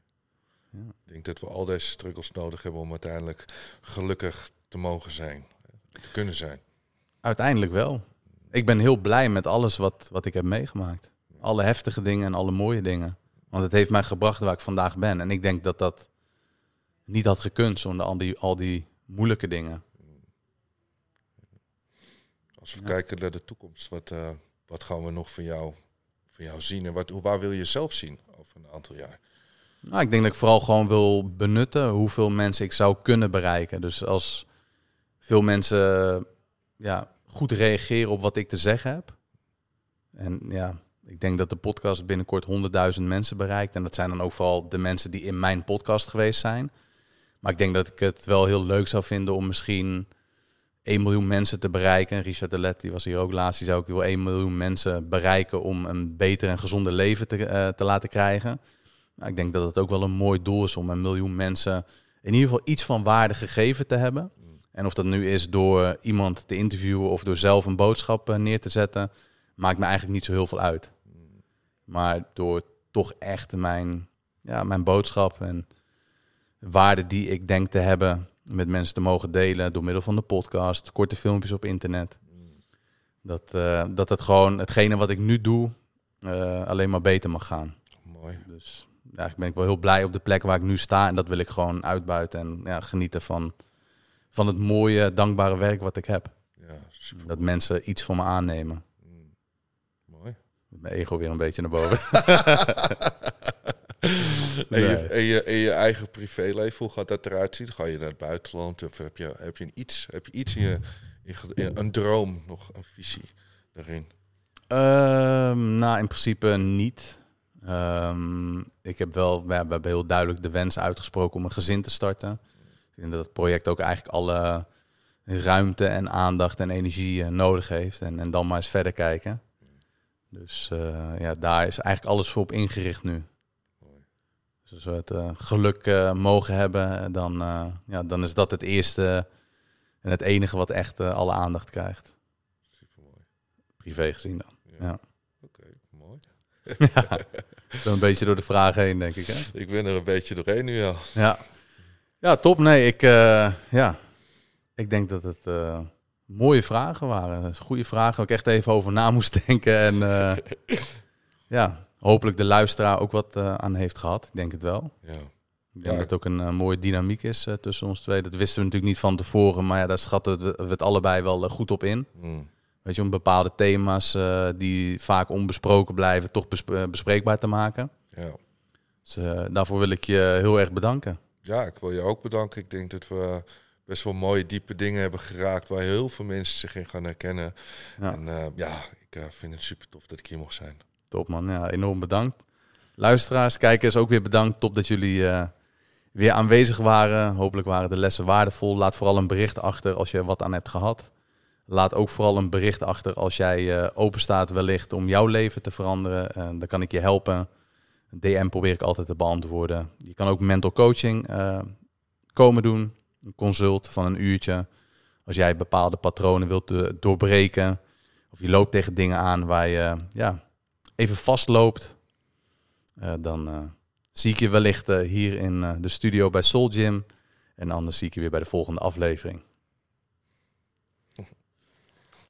Ja. Ik denk dat we al deze struggles nodig hebben om uiteindelijk gelukkig te mogen zijn. Te kunnen zijn. Uiteindelijk wel. Ik ben heel blij met alles wat, wat ik heb meegemaakt. Alle heftige dingen en alle mooie dingen. Want het heeft mij gebracht waar ik vandaag ben. En ik denk dat dat niet had gekund zonder al die, al die moeilijke dingen. Als we Ja. kijken naar de toekomst, wat, eh, wat gaan we nog van jou, van jou zien? En wat, hoe, waar wil je zelf zien over een aantal jaar? Nou, ik denk dat ik vooral gewoon wil benutten hoeveel mensen ik zou kunnen bereiken. Dus als veel mensen ja, goed reageren op wat ik te zeggen heb. En ja, ik denk dat de podcast binnenkort 100.000 mensen bereikt. En dat zijn dan ook vooral de mensen die in mijn podcast geweest zijn. Maar ik denk dat ik het wel heel leuk zou vinden om misschien 1 miljoen mensen te bereiken. Richard de Let, die was hier ook laatst, die zou ook wel 1 miljoen mensen bereiken om een beter en gezonder leven te, eh, te laten krijgen. Nou, ik denk dat het ook wel een mooi doel is om een miljoen mensen in ieder geval iets van waarde gegeven te hebben. En of dat nu is door iemand te interviewen of door zelf een boodschap eh, neer te zetten, maakt me eigenlijk niet zo heel veel uit. Maar door toch echt mijn, ja, mijn boodschap en waarde die ik denk te hebben met mensen te mogen delen door middel van de podcast, korte filmpjes op internet. Dat, eh, dat het gewoon hetgene wat ik nu doe eh, alleen maar beter mag gaan. Mooi. Dus eigenlijk ben ik wel heel blij op de plek waar ik nu sta. En dat wil ik gewoon uitbuiten en ja, genieten van, van het mooie, dankbare werk wat ik heb. Ja, super. Dat mensen iets van me aannemen. Mm. Mooi. Mijn ego weer een beetje naar boven. En, je, Nee. en, je, en je eigen privéleven, hoe gaat dat eruit zien? Ga je naar het buitenland of heb je, heb je, een, iets, heb je iets in je, in een droom, nog een visie daarin? Ehm, nou, in principe niet. Ehm, ik heb wel, we hebben heel duidelijk de wens uitgesproken om een gezin te starten. Ik denk dat het project ook eigenlijk alle ruimte en aandacht en energie eh, nodig heeft. En, en dan maar eens verder kijken. Dus eh, ja, daar is eigenlijk alles voor op ingericht nu. Dus als we het eh, geluk eh, mogen hebben, dan, eh, ja, dan is dat het eerste en het enige wat echt eh, alle aandacht krijgt. Super mooi. Privé gezien dan. Ja. Oké, mooi. Zo een beetje door de vragen heen, denk ik. Hè? Ik ben er een beetje doorheen nu al. Ja. ja, top. Nee, ik, eh, ja. ik denk dat het eh, mooie vragen waren. Goede vragen waar ik echt even over na moest denken. En eh, ja, hopelijk de luisteraar ook wat eh, aan heeft gehad. Ik denk het wel. Ja. Ik denk Ja. dat het ook een eh, mooie dynamiek is eh, tussen ons twee. Dat wisten we natuurlijk niet van tevoren. Maar ja, daar schatten we we het allebei wel goed op in. Mm. Weet je, om bepaalde thema's eh, die vaak onbesproken blijven, toch besp- bespreekbaar te maken. Ja. Dus daarvoor wil ik je heel erg bedanken. ja, ik wil je ook bedanken. Ik denk dat we best wel mooie, diepe dingen hebben geraakt waar heel veel mensen zich in gaan herkennen. Ja. En eh, ja, ik vind het super tof dat ik hier mocht zijn. Top man, ja, enorm bedankt. Luisteraars, kijkers ook weer bedankt. Top dat jullie eh, weer aanwezig waren. Hopelijk waren de lessen waardevol. Laat vooral een bericht achter als je wat aan hebt gehad. Laat ook vooral een bericht achter als jij eh open staat wellicht om jouw leven te veranderen. Eh, dan kan ik je helpen. DM probeer ik altijd te beantwoorden. Je kan ook mental coaching eh, komen doen. Een consult van een uurtje. Als jij bepaalde patronen wilt eh, doorbreken. Of je loopt tegen dingen aan waar je ja, even vastloopt. eh, dan eh, zie ik je wellicht eh, hier in de studio bij Soul Gym. En anders zie ik je weer bij de volgende aflevering.